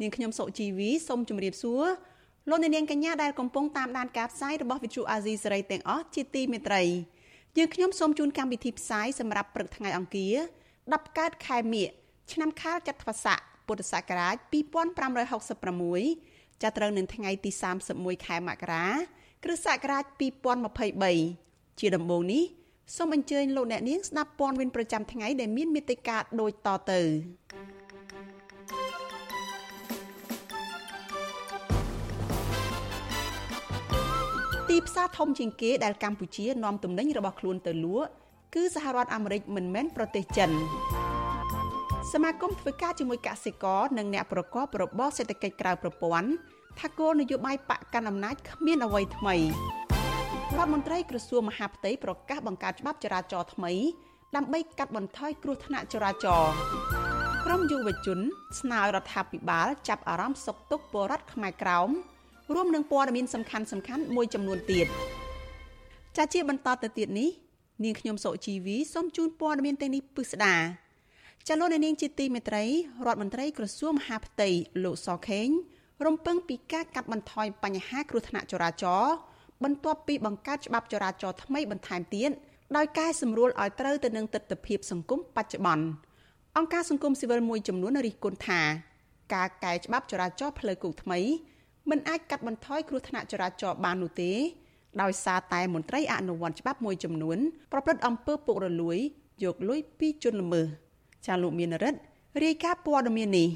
នាងខ្ញុំសុជីវីសូមជម្រាបសួរលោកអ្នកនាងកញ្ញាដែលកំពុងតាមដានការផ្សាយរបស់ Vuthu Azizi Serai ទាំងអស់ជាទីមេត្រីយើងខ្ញុំសូមជូនកម្មវិធីផ្សាយសម្រាប់ព្រឹកថ្ងៃអង្គារ10កើតខែមិញឆ្នាំខាលចត្វាស័កពុទ្ធសករាជ2566ចាប់ត្រូវនឹងថ្ងៃទី31ខែមករាគ្រិស្តសករាជ2023ជាដំបូងនេះសូមអញ្ជើញលោកអ្នកនាងស្ដាប់ព័ត៌មានប្រចាំថ្ងៃដែលមានមេត្តាដូចតទៅ ទីផ្សារធំជាងគេដែលកម្ពុជានាំទំនិញរបស់ខ្លួនទៅលក់គឺសហរដ្ឋអាមេរិកមិនមែនប្រទេសចិនសមាគមធ្វើការជាមួយកសិករនិងអ្នកប្រកបរបរសេដ្ឋកិច្ចក្រៅប្រព័ន្ធថាគោលនយោបាយបកកណ្ដាលអំណាចគ្មានអ្វីថ្មីរដ្ឋមន្ត្រីក្រសួងមហាផ្ទៃប្រកាសបង្កើតច្បាប់ចរាចរណ៍ថ្មីដើម្បីកាត់បន្ថយគ្រោះថ្នាក់ចរាចរណ៍ក្រមយុវជនស្នើរដ្ឋាភិបាលចាប់អារម្មណ៍សុខទុក្ខពលរដ្ឋខ្មែរក្រោម រួមនឹងព័ត៌មានសំខាន់សំខាន់មួយចំនួនទៀតចាជាបន្តទៅទៀតនេះនាងខ្ញុំសុជីវីសូមជូនព័ត៌មានទាំងនេះពិស្ដាចលនានាងជាទីមេត្រីរដ្ឋមន្ត្រីក្រសួងមហាផ្ទៃលោកសខេងរំពឹងពីការកាត់បន្ថយបញ្ហាគ្រោះថ្នាក់ចរាចរណ៍បន្ទាប់ពីបង្កើតច្បាប់ចរាចរណ៍ថ្មីបន្ថែមទៀតដោយកែសម្រួលឲ្យត្រូវទៅនឹងទស្សនវិជ្ជាសង្គមបច្ចុប្បន្នអង្គការសង្គមស៊ីវិលមួយចំនួនរិះគន់ថា ការកែច្បាប់ចរាចរណ៍ផ្លូវគោកថ្មី មិនអាចកាត់បន្ថយគ្រោះថ្នាក់ចរាចរណ៍បាននោះទេដោយសារតែមន្ត្រីអនុវត្តច្បាប់មួយចំនួន ប្រព្រឹត្តអំពើពុករលួយយកលុយពីជនល្មើសចាលោកមានរិទ្ធរាយការណ៍ព័ត៌មាននេះ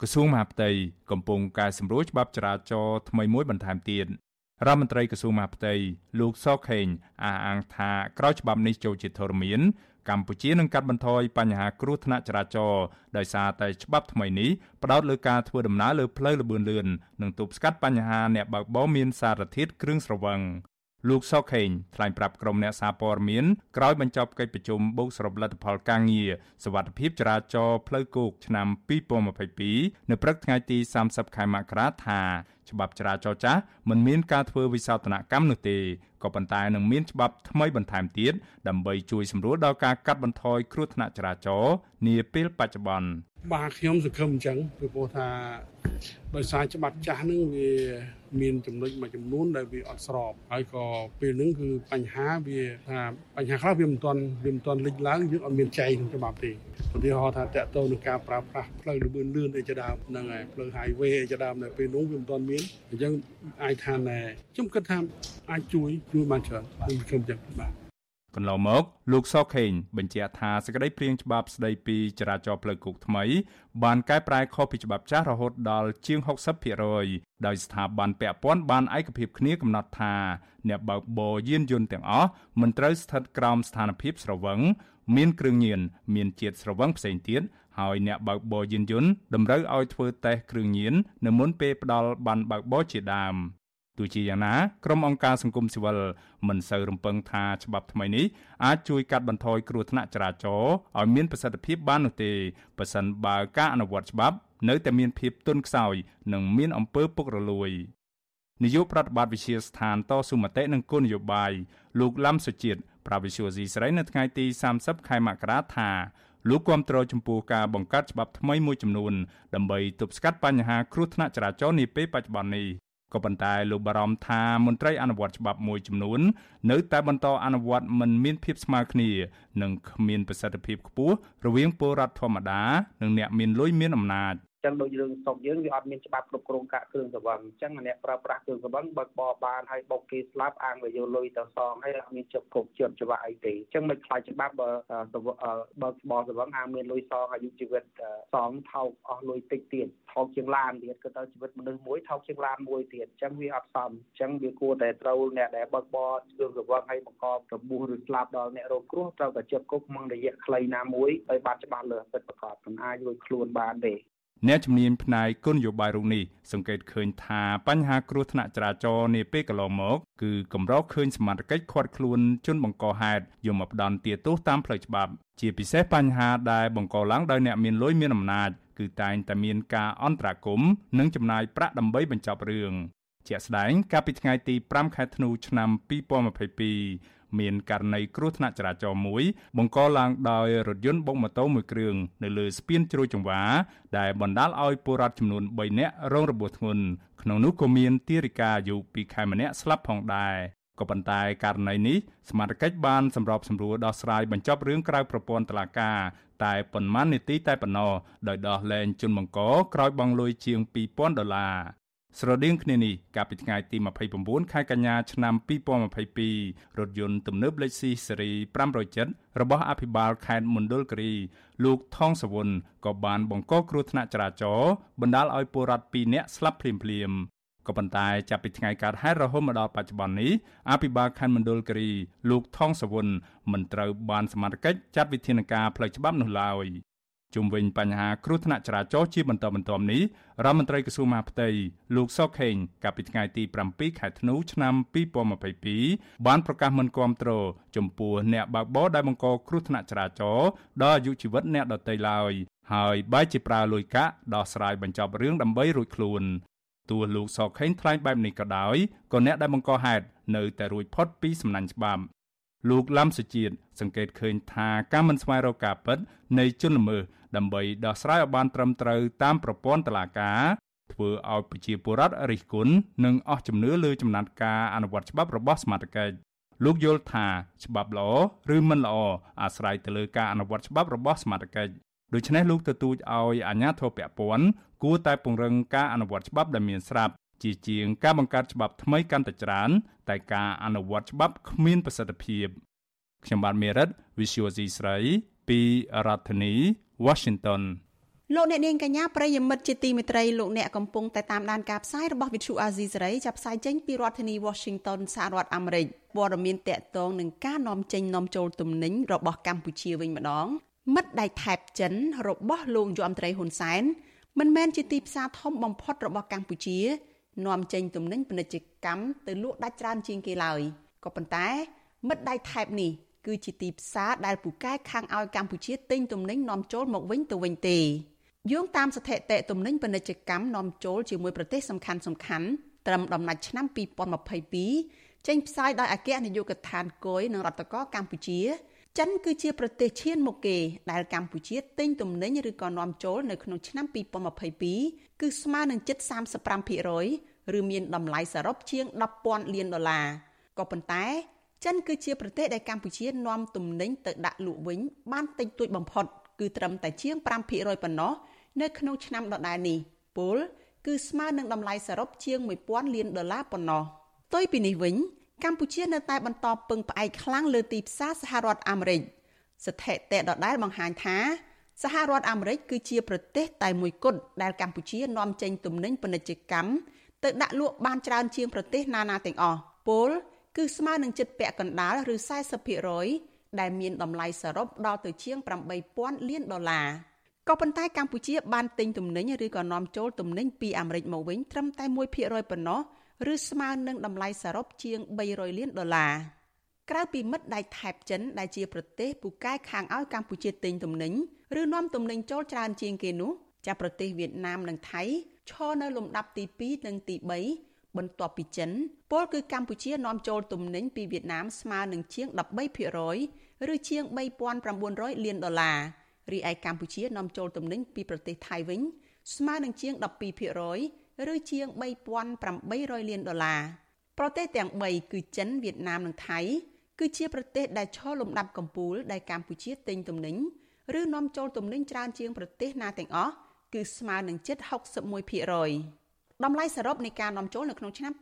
ក្រសួងមហាផ្ទៃកំពុងកែសម្រួលច្បាប់ចរាចរណ៍ថ្មីមួយបន្ថែមទៀតរដ្ឋមន្ត្រីក្រសួងមហាផ្ទៃលោកសខេងអះអាងថាក្រោយច្បាប់នេះចូលជាធរមាន កម្ពុជានឹងកាត់បន្ថយបញ្ហាគ្រោះថ្នាក់ចរាចរណ៍ដោយសារតែច្បាប់ថ្មីនេះផ្ដោតលើការធ្វើដំណើរលើផ្លូវល្បឿនលឿននិងទប់ស្កាត់បញ្ហាអ្នកបើកបរមានសារធាតុគ្រឿងស្រវឹងលោកសុកខេងថ្លែងប្រាប់ក្រុមអ្នកសារព័ត៌មានក្រោយបញ្ចប់កិច្ចប្រជុំបូកសរុបលទ្ធផលការងារសវត្ថភាពចរាចរណ៍ផ្លូវគោកឆ្នាំ2022នៅព្រឹកថ្ងៃទី30ខែមករាថាច្បាប់ចរាចរណ៍ចាស់មិនមានការធ្វើវិសោធនកម្មនោះទេ ក៏ប៉ុន្តែនឹងមានច្បាប់ថ្មីបន្ថែមទៀតដើម្បីជួយសម្រួលដល់ការកាត់បន្ថយគ្រោះថ្នាក់ចរាចរណ៍នាពេលបច្ចុប្បន្នបាទខ្ញុំសង្ឃឹមអញ្ចឹងពីព្រោះថាដោយសារច្បាប់ចាស់ហ្នឹងវា មានចំណុចមួយចំនួនដែលវាអត់ស្របហើយក៏ពេលហ្នឹងគឺបញ្ហាវាថាបញ្ហាខ្លះវាមិនទាន់វាមិនទាន់លេចឡើងយើងអត់មានចែកក្នុងច្បាប់ទេឧទាហរណ៍ថាតកតទៅនឹងការប្រើប្រាស់ផ្លូវលឿនលឿនអីជាដើមហ្នឹងហើយផ្លូវ highway អីជាដើមនៅពេលនោះវាមិនទាន់មានអញ្ចឹងអាចថាណែខ្ញុំគិតថាអាចជួយជួយបានច្រើនខ្ញុំខ្ញុំចឹងបាទ កន្លងមកលោកសខេងបញ្ជាក់ថាសេចក្តីព្រាងច្បាប់ស្តីពីចរាចរណ៍ផ្លូវគោកថ្មី បានកែប្រែខុសពីច្បាប់ចាស់រហូតដល់ជាង60%ដោយស្ថាប័នពាក់ព័ន្ធបានឯកភាពគ្នាកំណត់ថាអ្នកបើកបរយានយន្តទាំងអស់មិនត្រូវស្ថិតក្រោមស្ថានភាពស្រវឹងមានគ្រឿងញៀនមានជាតិស្រវឹងផ្សេងទៀតហើយអ្នកបើកបរយានយន្តតម្រូវឲ្យធ្វើតេស្តគ្រឿងញៀននៅមុនពេលផ្ដល់ប័ណ្ណបើកបរជាដើម ទោះជាយ៉ាងណាក្រុមអង្គការសង្គមស៊ីវិលមិនសូវរំពឹងថាច្បាប់ថ្មីនេះអាចជួយកាត់បន្ថយគ្រោះថ្នាក់ចរាចរណ៍ឲ្យមានប្រសិទ្ធភាពបាននោះទេប្រសិនបើការអនុវត្តច្បាប់នៅតែមានភាពទន់ខ្សោយនិងមានអំពើពុករលួយនាយកប្រតិបត្តិវិជាស្ថានតស៊ូមតិនិងគោលនយោបាយលោកឡាំសុជាតិប្រាវិសុយស៊ីស្រីនៅថ្ងៃទី30ខែមករាថាលោកគាំទ្រចំពោះការបង្កើតច្បាប់ថ្មីមួយចំនួនដើម្បីទប់ស្កាត់បញ្ហាគ្រោះថ្នាក់ចរាចរណ៍នាពេលបច្ចុប្បន្ននេះ ក៏ប៉ុន្តែលោកបារម្ភថាមន្ត្រីអនុវត្តច្បាប់មួយចំនួន នៅតែបន្តអនុវត្តមិនមានភាពស្មើគ្នា និងគ្មានប្រសិទ្ធភាពខ្ពស់រវាងពលរដ្ឋធម្មតា និងអ្នកមានលុយមានអំណាច ចឹងដូចរឿងស្រុកយើងវាអត់មានច្បាប់គ្រប់គ្រងកាក់គ្រឿងសង្វឹងអញ្ចឹងអ្នកប្រើប្រាស់គ្រឿងសង្វឹងបើកបរបានហើយបុកគេស្លាប់អាងវាយកលុយទៅសងហើយអត់មានជប់គ្រប់ជាប់ច្បាប់អីទេអញ្ចឹងមិនខ្លាចច្បាប់បើបើកបរសង្វឹងអាងមានលុយសងអាយុជីវិតសងថោកអស់លុយតិចទៀតថោកជាងឡានទៀតក៏ទៅជីវិតមនុស្សមួយថោកជាងឡានមួយទៀតអញ្ចឹងវាអត់សមអញ្ចឹងវាគួរតែត្រូវអ្នកដែលបើកបរគ្រឿងសង្វឹងឲ្យបង្ករបួសឬស្លាប់ដល់អ្នករងគ្រោះត្រូវតែជាប់គុកក្នុងរយៈខ្លីណាមួយដោយបានច្បាស់លើពិតប្រាកដមិនអាចរួចខ្លួនបានទេ អ្នកជំនាញផ្នែកគុណនយោបាយរូបនេះសង្កេតឃើញថាបញ្ហាគ្រោះថ្នាក់ចរាចរណ៍នាពេលកន្លងមកគឺកម្រឃើញសមត្ថកិច្ចខាត់ខ្លួនជនបង្កហេតុយកមកផ្ដន់ទាទោសតាមផ្លូវច្បាប់ ជាពិសេសបញ្ហាដែលបង្កឡើងដោយអ្នកមានលុយមានអំណាចគឺតែងតែមានការអន្តរាគមន៍និងចំណាយប្រាក់ដើម្បីបញ្ចប់រឿងជាក់ស្ដែងកាលពីថ្ងៃទី5ខែធ្នូឆ្នាំ2022 មានករណីគ្រោះថ្នាក់ចរាចរណ៍មួយបង្កឡើងដោយរថយន្តបុកម៉ូតូមួយគ្រឿងនៅលើស្ពានជ្រោយចង្វាដែលបណ្ដាលឲ្យពលរដ្ឋចំនួន3នាក់រងរបួសធ្ងន់ក្នុងនោះក៏មានទារិកាអាយុ2ខែម្នាក់ស្លាប់ផងដែរក៏ប៉ុន្តែករណីនេះសមាជិកបានសម្របសម្រួលដោះស្រាយបញ្ចប់រឿងក្រៅប្រព័ន្ធតុលាការតែប៉ុន្មាននាទីតែប៉ុណ្ណោះដោយដោះលែងជនបង្កក្រោយបង់លុយជាង2000ដុល្លារ ស្រដៀងគ្នានេះកាលពីថ្ងៃទី29ខែកញ្ញាឆ្នាំ2022រថយន្តទំនើបលេខស៊ីស៊េរី507របស់អភិបាលខេត្តមណ្ឌលគិរីលោកថងសវុនក៏បានបង្កគ្រោះថ្នាក់ចរាចរណ៍បណ្ដាលឲ្យពលរដ្ឋ2នាក់ស្លាប់ភ្លាមៗក៏ប៉ុន្តែចាប់ពីថ្ងៃកើតហេតុរហូតមកដល់បច្ចុប្បន្ននេះអភិបាលខណ្ឌមណ្ឌលគិរីលោកថងសវុនមិនត្រូវបានសមត្ថកិច្ចចាត់វិធានការផ្លូវច្បាប់នោះឡើយ ជុំវិញបញ្ហាគ្រោះថ្នាក់ចរាចរណ៍ជាបន្តបន្ទាប់នេះរដ្ឋមន្ត្រីក្រសួងមហាផ្ទៃលោកសុកខេងកាលពីថ្ងៃទី7ខែធ្នូឆ្នាំ2022បានប្រកាសមិនគាំទ្រចំពោះអ្នកបើកបរដែលបង្កគ្រោះថ្នាក់ចរាចរណ៍ដល់អាយុជីវិតអ្នកដទៃឡើយហើយបែរជាប្រើលុយកាក់ដោះស្រាយបញ្ចប់រឿងដើម្បីរួចខ្លួនទោះលោកសខេងថ្លែងបែបនេះក៏ដោយក៏អ្នកដែលបង្កហេតុនៅតែរួចផុតពីសំណាញ់ច្បាប់ លោកឡាំសុជាតិសង្កេតឃើញថាការមិនស្វែងរកការពិតនៃជនល្មើសដើម្បីដោះស្រាយឲ្យបានត្រឹមត្រូវតាមប្រព័ន្ធតុលាការធ្វើឲ្យប្រជាពលរដ្ឋរិះគន់និងអស់ជំនឿលើចំណាត់ការអនុវត្តច្បាប់របស់សមាជិកលោកយល់ថាច្បាប់ល្អឬមិនល្អអាស្រ័យទៅលើការអនុវត្តច្បាប់របស់សមាជិកដូច្នេះលោកទទូចឲ្យអាជ្ញាធរពាក់ព័ន្ធគួរតែពង្រឹងការអនុវត្តច្បាប់ដែលមានស្រាប់ ជាជាងការបង្កើតច្បាប់ថ្មីកាន់តែច្រើន តែការអនុវត្តច្បាប់គ្មានប្រសិទ្ធភាពខ្ញុំបាទមេរិត Visual C ស្រីពីរដ្ឋធានី Washington លោកអ្នកនាងកញ្ញាប្រិយមិត្តជាទីមេត្រីលោកអ្នកកំពុងតែតាមដានការផ្សាយរបស់ Vithu Azizi សេរីចាប់ផ្សាយចេញពីរដ្ឋធានី Washington សហរដ្ឋអាមេរិកព័ត៌មានតកតងនឹងការនាំចេញនាំចូលទំនិញរបស់កម្ពុជាវិញម្ដង មិត្តដៃថែបចិន របស់លោកយមត្រីហ៊ុនសែនមិនមែនជាទីផ្សារធំបំផុតរបស់កម្ពុជា នាំចេញទំនិញពាណិជ្ជកម្មទៅលក់ដាច់ច្រើនជាងគេឡើយក៏ប៉ុន្តែ មិត្តដៃថែបនេះគឺជាទីផ្សារដែលពូកែខាងឲ្យកម្ពុជាទិញទំនិញនាំចូលមកវិញទៅវិញទេយោងតាមស្ថិតិទំនិញពាណិជ្ជកម្មនាំចូលជាមួយប្រទេសសំខាន់សំខាន់ត្រឹមដំណាច់ឆ្នាំ2022ចេញផ្សាយដោយអគ្គនាយកដ្ឋានគយនិងរដ្ឋកោកម្ពុជា ចិនគឺជាប្រទេសឈានមុខគេដែលកម្ពុជាទិញទំនិញឬក៏នាំចូលនៅក្នុងឆ្នាំ2022 គឺស្មើនឹងជិត35%ឬមានតម្លៃសរុបជាង10,000លានដុល្លារក៏ប៉ុន្តែចិនគឺជាប្រទេសដែលកម្ពុជានាំទំនិញទៅដាក់លក់វិញ បានតិចតួចបំផុត គឺត្រឹមតែជាង5%ប៉ុណ្ណោះនៅក្នុងឆ្នាំដដែលនេះពលគឺស្មើនឹងតម្លៃសរុបជាង1000លានដុល្លារប៉ុណ្ណោះផ្ទុយពីនេះវិញកម្ពុជានៅតែបន្តពឹងផ្អែកខ្លាំងលើទីផ្សារសហរដ្ឋអាមេរិកស្ថិតិដដែលបង្ហាញថា សហរដ្ឋអាមេរិកគឺជាប្រទេសតែមួយគត់ដែលកម្ពុជានាំចេញទំនិញពាណិជ្ជកម្មទៅដាក់លក់បានច្រើនជាងប្រទេសណាណាទាំងអស់ពលគឺស្មើនឹងចិត្តពាក់កណ្ដាលឬ40%ដែលមានតម្លៃសរុបដល់ទៅជាង8000លានដុល្លារក៏ប៉ុន្តែកម្ពុជាបានទិញទំនិញឬក៏នាំចូលទំនិញពីអាមេរិកមកវិញត្រឹមតែ1%ប៉ុណ្ណោះឬស្មើនឹងតម្លៃសរុបជាង300លានដុល្លារក្រៅពីមិត្តដៃថែបចិនដែលជាប្រទេសពូកែខាងឲ្យកម្ពុជាទិញទំនិញ ឬនាំទំនិញចូលច្រើនជាងគេនោះចាប់ប្រទេសវៀតណាមនិងថៃឈរនៅលំដាប់ទី2និងទី3បន្ទាប់ពីចិនពលគឺកម្ពុជានាំចូលទំនិញពីវៀតណាមស្មើនឹងជាង13%ឬជាង3900លានដុល្លាររីឯកម្ពុជានាំចូលទំនិញពីប្រទេសថៃវិញ ស្មើនឹងជាង12%ឬជាង3800លានដុល្លារប្រទេសទាំង3គឺចិនវៀតណាមនិងថៃគឺជាប្រទេសដែលឈរលំដាប់កំពូលដែលកម្ពុជាទិញទំនិញ ឬនាំចូលទំនិញច្រើនជាងប្រទេសណាទាំងអស់គឺស្មើនឹងជិត61%តម្លៃសរុបនៃការនាំចូលនៅក្នុងឆ្នាំ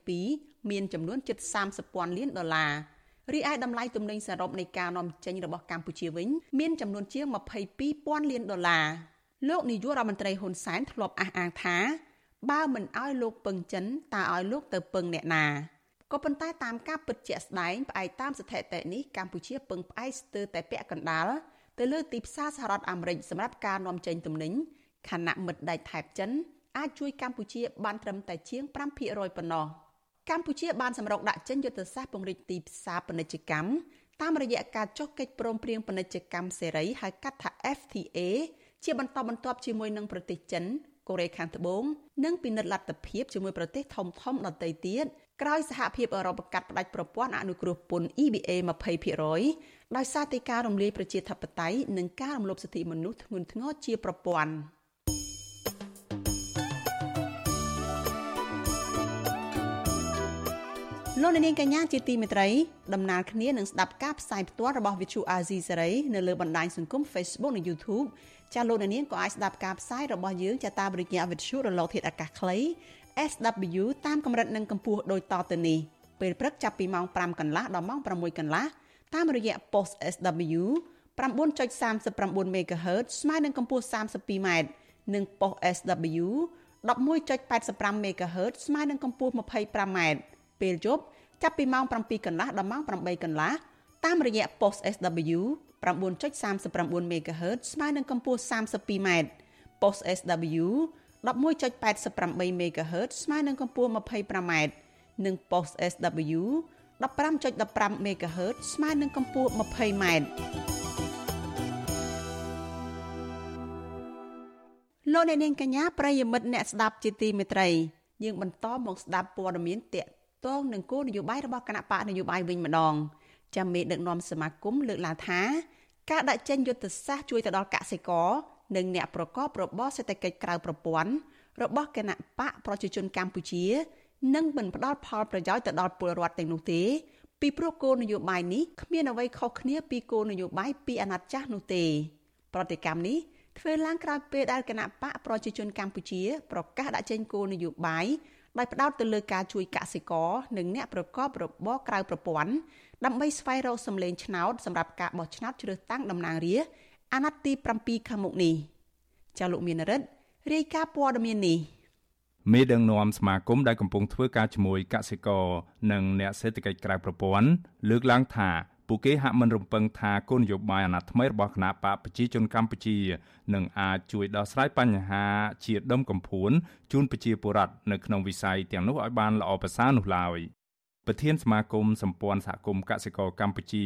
2022មានចំនួនជិត30ពាន់លានដុល្លាររីឯតម្លៃទំនិញសរុបនៃការនាំចេញរបស់កម្ពុជាវិញមានចំនួនជាង22ពាន់លានដុល្លារលោកនាយករដ្ឋមន្ត្រីហ៊ុនសែនធ្លាប់អះអាងថាបើមិនអោយលោកពឹងចិនតើឲ្យលោកទៅពឹងអ្នកណាក៏ប៉ុន្តែតាមការពិតជាក់ស្ដែងផ្អែកតាមស្ថិតិនេះកម្ពុជាពឹងផ្អែកស្ទើរតែពាក់កណ្ដាល ទៅលើទីផ្សារសហរដ្ឋអាមេរិកសម្រាប់ការនាំចេញទំនិញខណៈមិត្តដៃថែបចិនអាចជួយកម្ពុជាបានត្រឹមតែជាង5%ប៉ុណ្ណោះកម្ពុជាបានសម្រុកដាក់ចេញយុទ្ធសាស្ត្រពង្រីកទីផ្សារពាណិជ្ជកម្មតាមរយៈការចុះកិច្ចព្រមព្រៀងពាណិជ្ជកម្មសេរីហៅកាត់ថា FTA ជាបន្តបន្ទាប់ជាមួយនឹងប្រទេសចិនកូរ៉េខាងត្បូងនិងពិនិត្យលទ្ធភាពជាមួយប្រទេសធំធំដទៃទៀតក្រោយសហភាពអឺរ៉ុបកាត់ផ្តាច់ប្រព័ន្ធអនុគ្រោះពន្ធ EBA 20% ដោយសារតែការរំលាយប្រជាធិបតេយ្យនិងការរំលោភសិទ្ធិមនុស្សធ្ងន់ធ្ងរជាប្រព័ន្ធលោកនាងកញ្ញាជាទីមេត្រីដំណើរគ្នានឹងស្ដាប់ការផ្សាយផ្ទាល់របស់ Vithu Azizi Serai នៅលើបណ្ដាញសង្គម Facebook និង YouTube ចាលោកនាងក៏អាចស្ដាប់ការផ្សាយរបស់យើងចាតាមរយៈ Vithu រលកធាតុអាកាសខ្លី SW តាមកម្រិតនិងកម្ពស់ដូចតទៅនេះពេលព្រឹកចាប់ពីម៉ោង5កន្លះដល់ម៉ោង6កន្លះ តាមរយៈ post SW 9.39 MHz ស្មើនឹងកម្ពស់ 32m និង post SW 11.85 MHz ស្មើនឹងកម្ពស់ 25m ពេលយប់ចាប់ពីម៉ោង7កន្លះដល់ម៉ោង8កន្លះតាមរយៈ post SW 9.39 MHz ស្មើនឹងកម្ពស់ 32m post SW 11.88 MHz ស្មើនឹងកម្ពស់ 25m និង post SW 15.15 MHz ស្មើនឹងកម្ពស់ 20m លោកអ្នកនាងកញ្ញាប្រិយមិត្តអ្នកស្ដាប់ជាទីមេត្រីយើងបន្តមកស្ដាប់ព័ត៌មានតកតងនឹងគោលនយោបាយរបស់គណៈបកនយោបាយវិញម្ដងចាំមេដឹកនាំសមាគមលើកឡើងថាការដាក់ចេញយុទ្ធសាស្ត្រជួយទៅដល់កសិករនិងអ្នកប្រកបរបរសេដ្ឋកិច្ចក្រៅប្រព័ន្ធរបស់គណៈបកប្រជាជនកម្ពុជា នឹងមិនផ្ដល់ផលប្រយោជន៍ទៅដល់ពលរដ្ឋទាំងនោះទេពីព្រោះគោលនយោបាយនេះគ្មានអ្វីខុសគ្នាពីគោលនយោបាយពីអាណត្តិចាស់នោះទេ ប្រតិកម្មនេះធ្វើឡើងក្រោយពេលដែលគណៈបកប្រជាជនកម្ពុជាប្រកាសដាក់ចេញគោលនយោបាយដោយផ្ដោតទៅលើការជួយកសិករនិងអ្នកប្រកបរបរក្រៅប្រព័ន្ធដើម្បីស្វែងរកសម្លេងឆ្នោតសម្រាប់ការបោះឆ្នោតជ្រើសតាំងតំណាងរាស្ត្រអាណត្តិទី7ខាងមុខនេះចាលោកមានរិទ្ធរាយការណ៍ព័ត៌មាននេះ មេដឹកនាំសមាគមដែលកំពុងធ្វើការជាមួយកសិករនិងអ្នកសេដ្ឋកិច្ចក្រៅប្រព័ន្ធលើកឡើងថាពួកគេហាក់មិនរំពឹងថាគោលនយោបាយអាណត្តិថ្មីរបស់គណៈបកប្រជាជនកម្ពុជានឹងអាចជួយដោះស្រាយបញ្ហាជាដុំកំភួនជូនប្រជាពលរដ្ឋនៅក្នុងវិស័យទាំងនោះឲ្យបានល្អប្រសើរនោះឡើយ ប្រធានសមាគមសម្ព័ន្ធសហគមន៍កសិករកម្ពុជា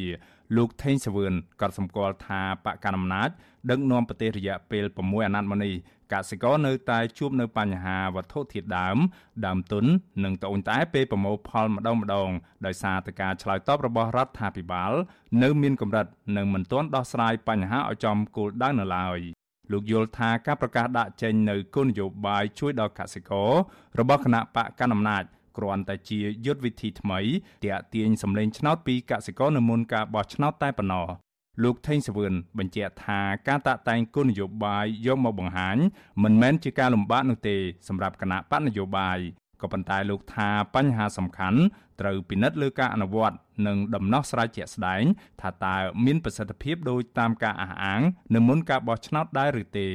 លោកថេងសវឿនក៏សម្គាល់ថាបកកណ្ដាលអំណាចដឹកនាំប្រទេសរយៈពេល6អាណត្តិមកនេះកសិករនៅតែជួបនៅបញ្ហាវត្ថុធាតុដើម ដើមទុននិងត្អូញត្អែពេលប្រមូលផលម្ដងម្ដងដោយសារតែការឆ្លើយតបរបស់រដ្ឋាភិបាល នៅមានកម្រិតនិងមិនទាន់ដោះស្រាយបញ្ហាឲ្យចំគោលដៅនៅឡើយលោកយល់ថាការប្រកាសដាក់ចេញនៅគោលនយោបាយជួយដល់កសិកររបស់គណៈបកកណ្ដាលអំណាច គ្រាន់តែជាយុទ្ធវិធីថ្មីទាក់ទាញសម្លេងឆ្នោតពីកសិករនៅមុនការបោះឆ្នោតតែប៉ុណ្ណោះលោកថេងសវឿនបញ្ជាក់ថាការតាក់តែងគោលនយោបាយយកមកបង្ហាញមិនមែនជាការលំបាកនោះទេសម្រាប់គណៈបកនយោបាយក៏ប៉ុន្តែលោកថាបញ្ហាសំខាន់ត្រូវពិនិត្យលើការអនុវត្តនិងដំណោះស្រាយជាក់ស្ដែង ថាតើមានប្រសិទ្ធភាពដោយតាមការអះអាងនៅមុនការបោះឆ្នោតដែរឬទេ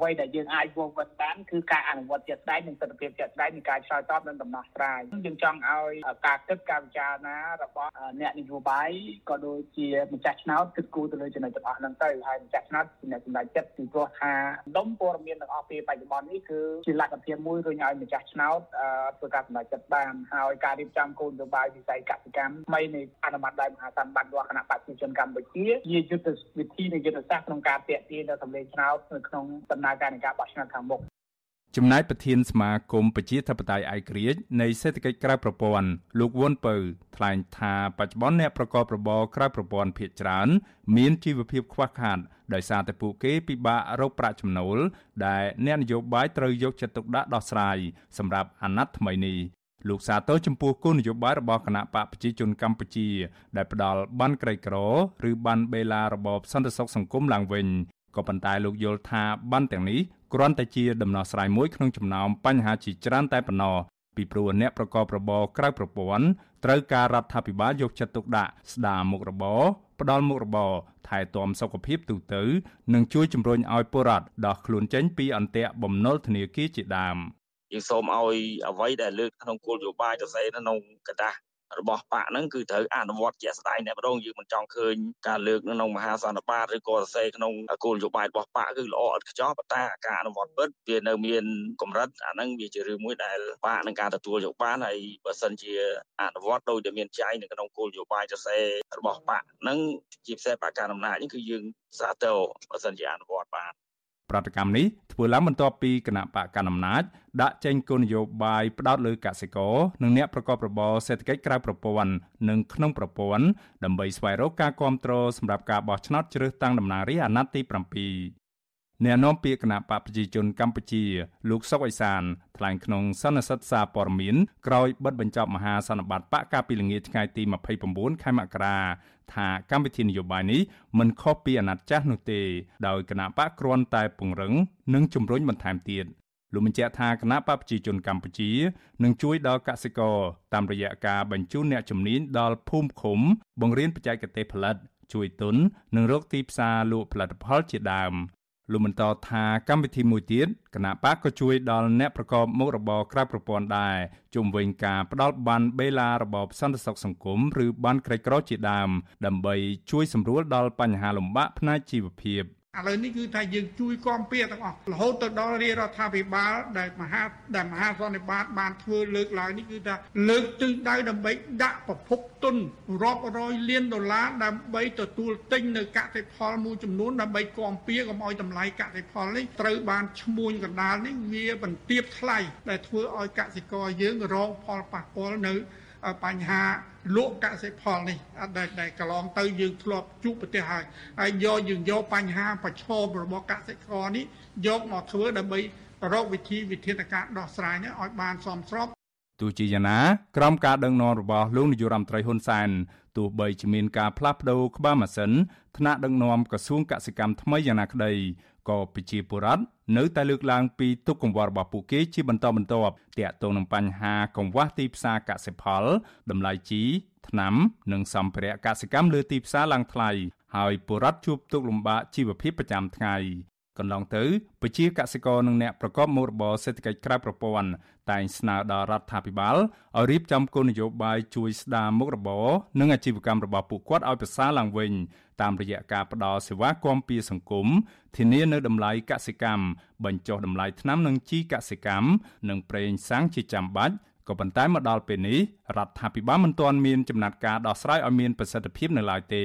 អ្វីដែលយើងអាចវងវត្តបានគឺការអនុវត្តជាក់ស្ដែងនិងទស្សនវិជ្ជាជាក់ស្ដែងនៃការឆ្លើយតបនិងដំណោះស្រាយយើងចង់ឲ្យការគិតការពិចារណារបស់អ្នកនយោបាយក៏ដូចជាម្ចាស់ឆ្នោតគិតគូរទៅលើចំណុចទាំងអស់ហ្នឹងទៅហើយម្ចាស់ឆ្នោតជាអ្នកសម្រេចចិត្តពីព្រោះថាដុំព័ត៌មានទាំងអស់ពេលបច្ចុប្បន្ននេះគឺជាលទ្ធភាពមួយរុញឲ្យម្ចាស់ឆ្នោតធ្វើការសម្រេចចិត្តបានហើយការរៀបចំគោលនយោបាយវិស័យកសិកម្មថ្មីនៃអនុម័តដោយមហាសម្បត្តិរបស់គណៈបព្វជិជនកម្ពុជាជាយុទ្ធវិធីនៃយុទ្ធសាស្ត្រក្នុងការតាក់ទាញដល់សម្លេងឆ្នោតនៅក្នុងដំណើរការនៃការបោះឆ្នោតខាងមុខចំណែកប្រធានសមាគមប្រជាធិបតេយ្យឯករាជ្យនៃសេដ្ឋកិច្ចក្រៅប្រព័ន្ធលោកវុនពៅថ្លែងថាបច្ចុប្បន្នអ្នកប្រកបរបរក្រៅប្រព័ន្ធភាគច្រើន មានជីវភាពខ្វះខាតដោយសារតែពួកគេពិបាករកប្រាក់ចំណូល ដែលអ្នកនយោបាយត្រូវយកចិត្តទុកដាក់ដោះស្រាយសម្រាប់អាណត្តិថ្មីនេះលោកសាទរចំពោះគោលនយោបាយរបស់គណៈបកប្រជាជនកម្ពុជា ដែលផ្ដល់បានក្រីក្រ ឬបានបេឡារបបសន្តិសុខសង្គមឡើងវិញ ក៏ប៉ុន្តែលោកយល់ថាបានទាំងនេះគ្រាន់តែជាដំណោះស្រាយមួយក្នុងចំណោមបញ្ហាជាច្រើនតែប៉ុណ្ណោះពីព្រោះអ្នកប្រកបរបរក្រៅប្រព័ន្ធត្រូវការរដ្ឋាភិបាលយកចិត្តទុកដាក់ស្ដារមុខរបរផ្ដល់មុខរបរថែទាំសុខភាពទូទៅនិងជួយជំរុញឲ្យពលរដ្ឋដោះខ្លួនចេញពីអន្ទាក់បំណុលធនាគារជាដើមយើងសូមឲ្យអ្វីដែលលើកក្នុងគោលនយោបាយទៅស្អីក្នុងกระดาษ របស់បកហ្នឹងគឺត្រូវអនុវត្តជាក់ស្ដែងតែម្ដងយើងមិនចង់ឃើញការលើកក្នុងមហាសន្និបាតឬក៏សរសេរក្នុងគោលនយោបាយរបស់បកគឺល្អឥតខ្ចោះប៉ុន្តែការអនុវត្តពិតវានៅមានកម្រិតអាហ្នឹងវាជារឿងមួយដែលបកនឹងការទទួលយកបានហើយបើសិនជាអនុវត្តដោយតែមានចែងនៅក្នុងគោលនយោបាយសរសេររបស់បកហ្នឹងជាពិសេសបកកណ្ដាលអំណាចនេះគឺយើងសាទរបើសិនជាអនុវត្តបាន ប្រតិកម្មនេះធ្វើឡើងបន្ទាប់ពីគណៈបកកណ្ដាលអំណាចដាក់ចេញគោលនយោបាយផ្ដោតលើកសិករនិងអ្នកប្រកបរបរសេដ្ឋកិច្ចក្រៅប្រព័ន្ធនិងក្នុងប្រព័ន្ធដើម្បីស្វែងរកការគ្រប់គ្រងសម្រាប់ការបោះឆ្នោតជ្រើសតាំងតំណាងរាស្ត្រអាណត្តិទី7 អ្នកនាំពាក្យគណៈបកប្រជាជនកម្ពុជា លោកសុកអេសានថ្លែងក្នុងសន្និសីទសារព័ត៌មានក្រោយបិទបញ្ចប់មហាសន្និបាតបកកាលពីល្ងាចថ្ងៃទី29ខែមករាថាកម្មវិធីនយោបាយនេះមិនខុសពីអាណត្តិចាស់នោះទេដោយគណៈបកគ្រាន់តែពង្រឹងនិងជំរុញបន្ថែមទៀតលោកបញ្ជាក់ថាគណៈបកប្រជាជនកម្ពុជានឹងជួយដល់កសិករតាមរយៈការបញ្ជូនអ្នកជំនាញដល់ភូមិឃុំ បង្រៀនបច្ចេកទេសផលិត ជួយទុននិងរកទីផ្សារលក់ផលិតផលជាដើម លោកបន្តថាកម្មវិធីមួយទៀតគណៈបកក៏ជួយដល់អ្នកប្រកបមុខរបរក្រៅប្រព័ន្ធដែរជុំវិញការផ្ដល់បានបេឡារបបសន្តិសុខសង្គមឬបានក្រីក្រជាដើមដើម្បីជួយសម្រួលដល់បញ្ហាលំបាកផ្នែកជីវភាព។ ឥឡូវនេះគឺថាយើងជួយគាំពៀទាំងអស់រហូតទៅដល់រាជរដ្ឋាភិបាលដែលមហាដែលមហាសន្និបាតបានធ្វើលើកឡើងនេះគឺថាលើកទិសដៅដើម្បីដាក់ប្រភពទុនរាប់រយលានដុល្លារដើម្បីទទួលទិញនៅកសិផលមួយចំនួនដើម្បីគាំពៀកុំឲ្យតម្លៃកសិផលនេះត្រូវបានឈ្មួញកណ្ដាលនេះវាបន្ទាបថ្លៃដែលធ្វើឲ្យកសិករយើងរងផលប៉ះពាល់នៅ បញ្ហាលក់កសិផលនេះដែលដែលកន្លងទៅយើងធ្លាប់ជួបប្រទេសហើយហើយយកយើងយកបញ្ហាប្រឈមរបស់កសិករនេះយកមកធ្វើដើម្បីរកវិធីវិធានការដោះស្រាយនេះឲ្យបានសមស្រប ទោះជាយ៉ាងណាក្រោមការដឹកនាំរបស់លោកនាយរដ្ឋមន្ត្រីហ៊ុនសែនទោះបីជាមានការផ្លាស់ប្តូរក្បាលម៉ាស៊ីនថ្នាក់ដឹកនាំក្រសួងកសិកម្មថ្មីយ៉ាងណាក្តីក៏ប្រជាពលរដ្ឋនៅតែលើកឡើងពីទុកកង្វល់របស់ពួកគេជាបន្តបន្ទាប់ទាក់ទងនឹងបញ្ហាកង្វះទីផ្សារកសិផលតម្លៃជីថ្នាំនិងសម្ភារៈកសិកម្មលើទីផ្សារឡើងថ្លៃហើយពលរដ្ឋជួបទុក្ខលំបាកជីវភាពប្រចាំថ្ងៃ កន្លងទៅពជាកសិករនិងអ្នកប្រកបមុខរបរសេដ្ឋកិច្ចក្រៅប្រព័ន្ធតែងស្នើដល់រដ្ឋាភិបាលឲ្យរៀបចំគោលនយោបាយជួយស្ដារមុខរបរនិងអាជីវកម្មរបស់ពួកគាត់ឲ្យប្រសើរឡើងវិញតាមរយៈការផ្តល់សេវាគាំពារសង្គមធានានៅតម្លៃកសិកម្មបញ្ចុះតម្លៃថ្នាំនិងជីកសិកម្មនិងប្រេងសាំងជាចាំបាច់ក៏ប៉ុន្តែមកដល់ពេលនេះរដ្ឋាភិបាលមិនទាន់មានចំណាត់ការដោះស្រាយឲ្យមានប្រសិទ្ធភាពនៅឡើយទេ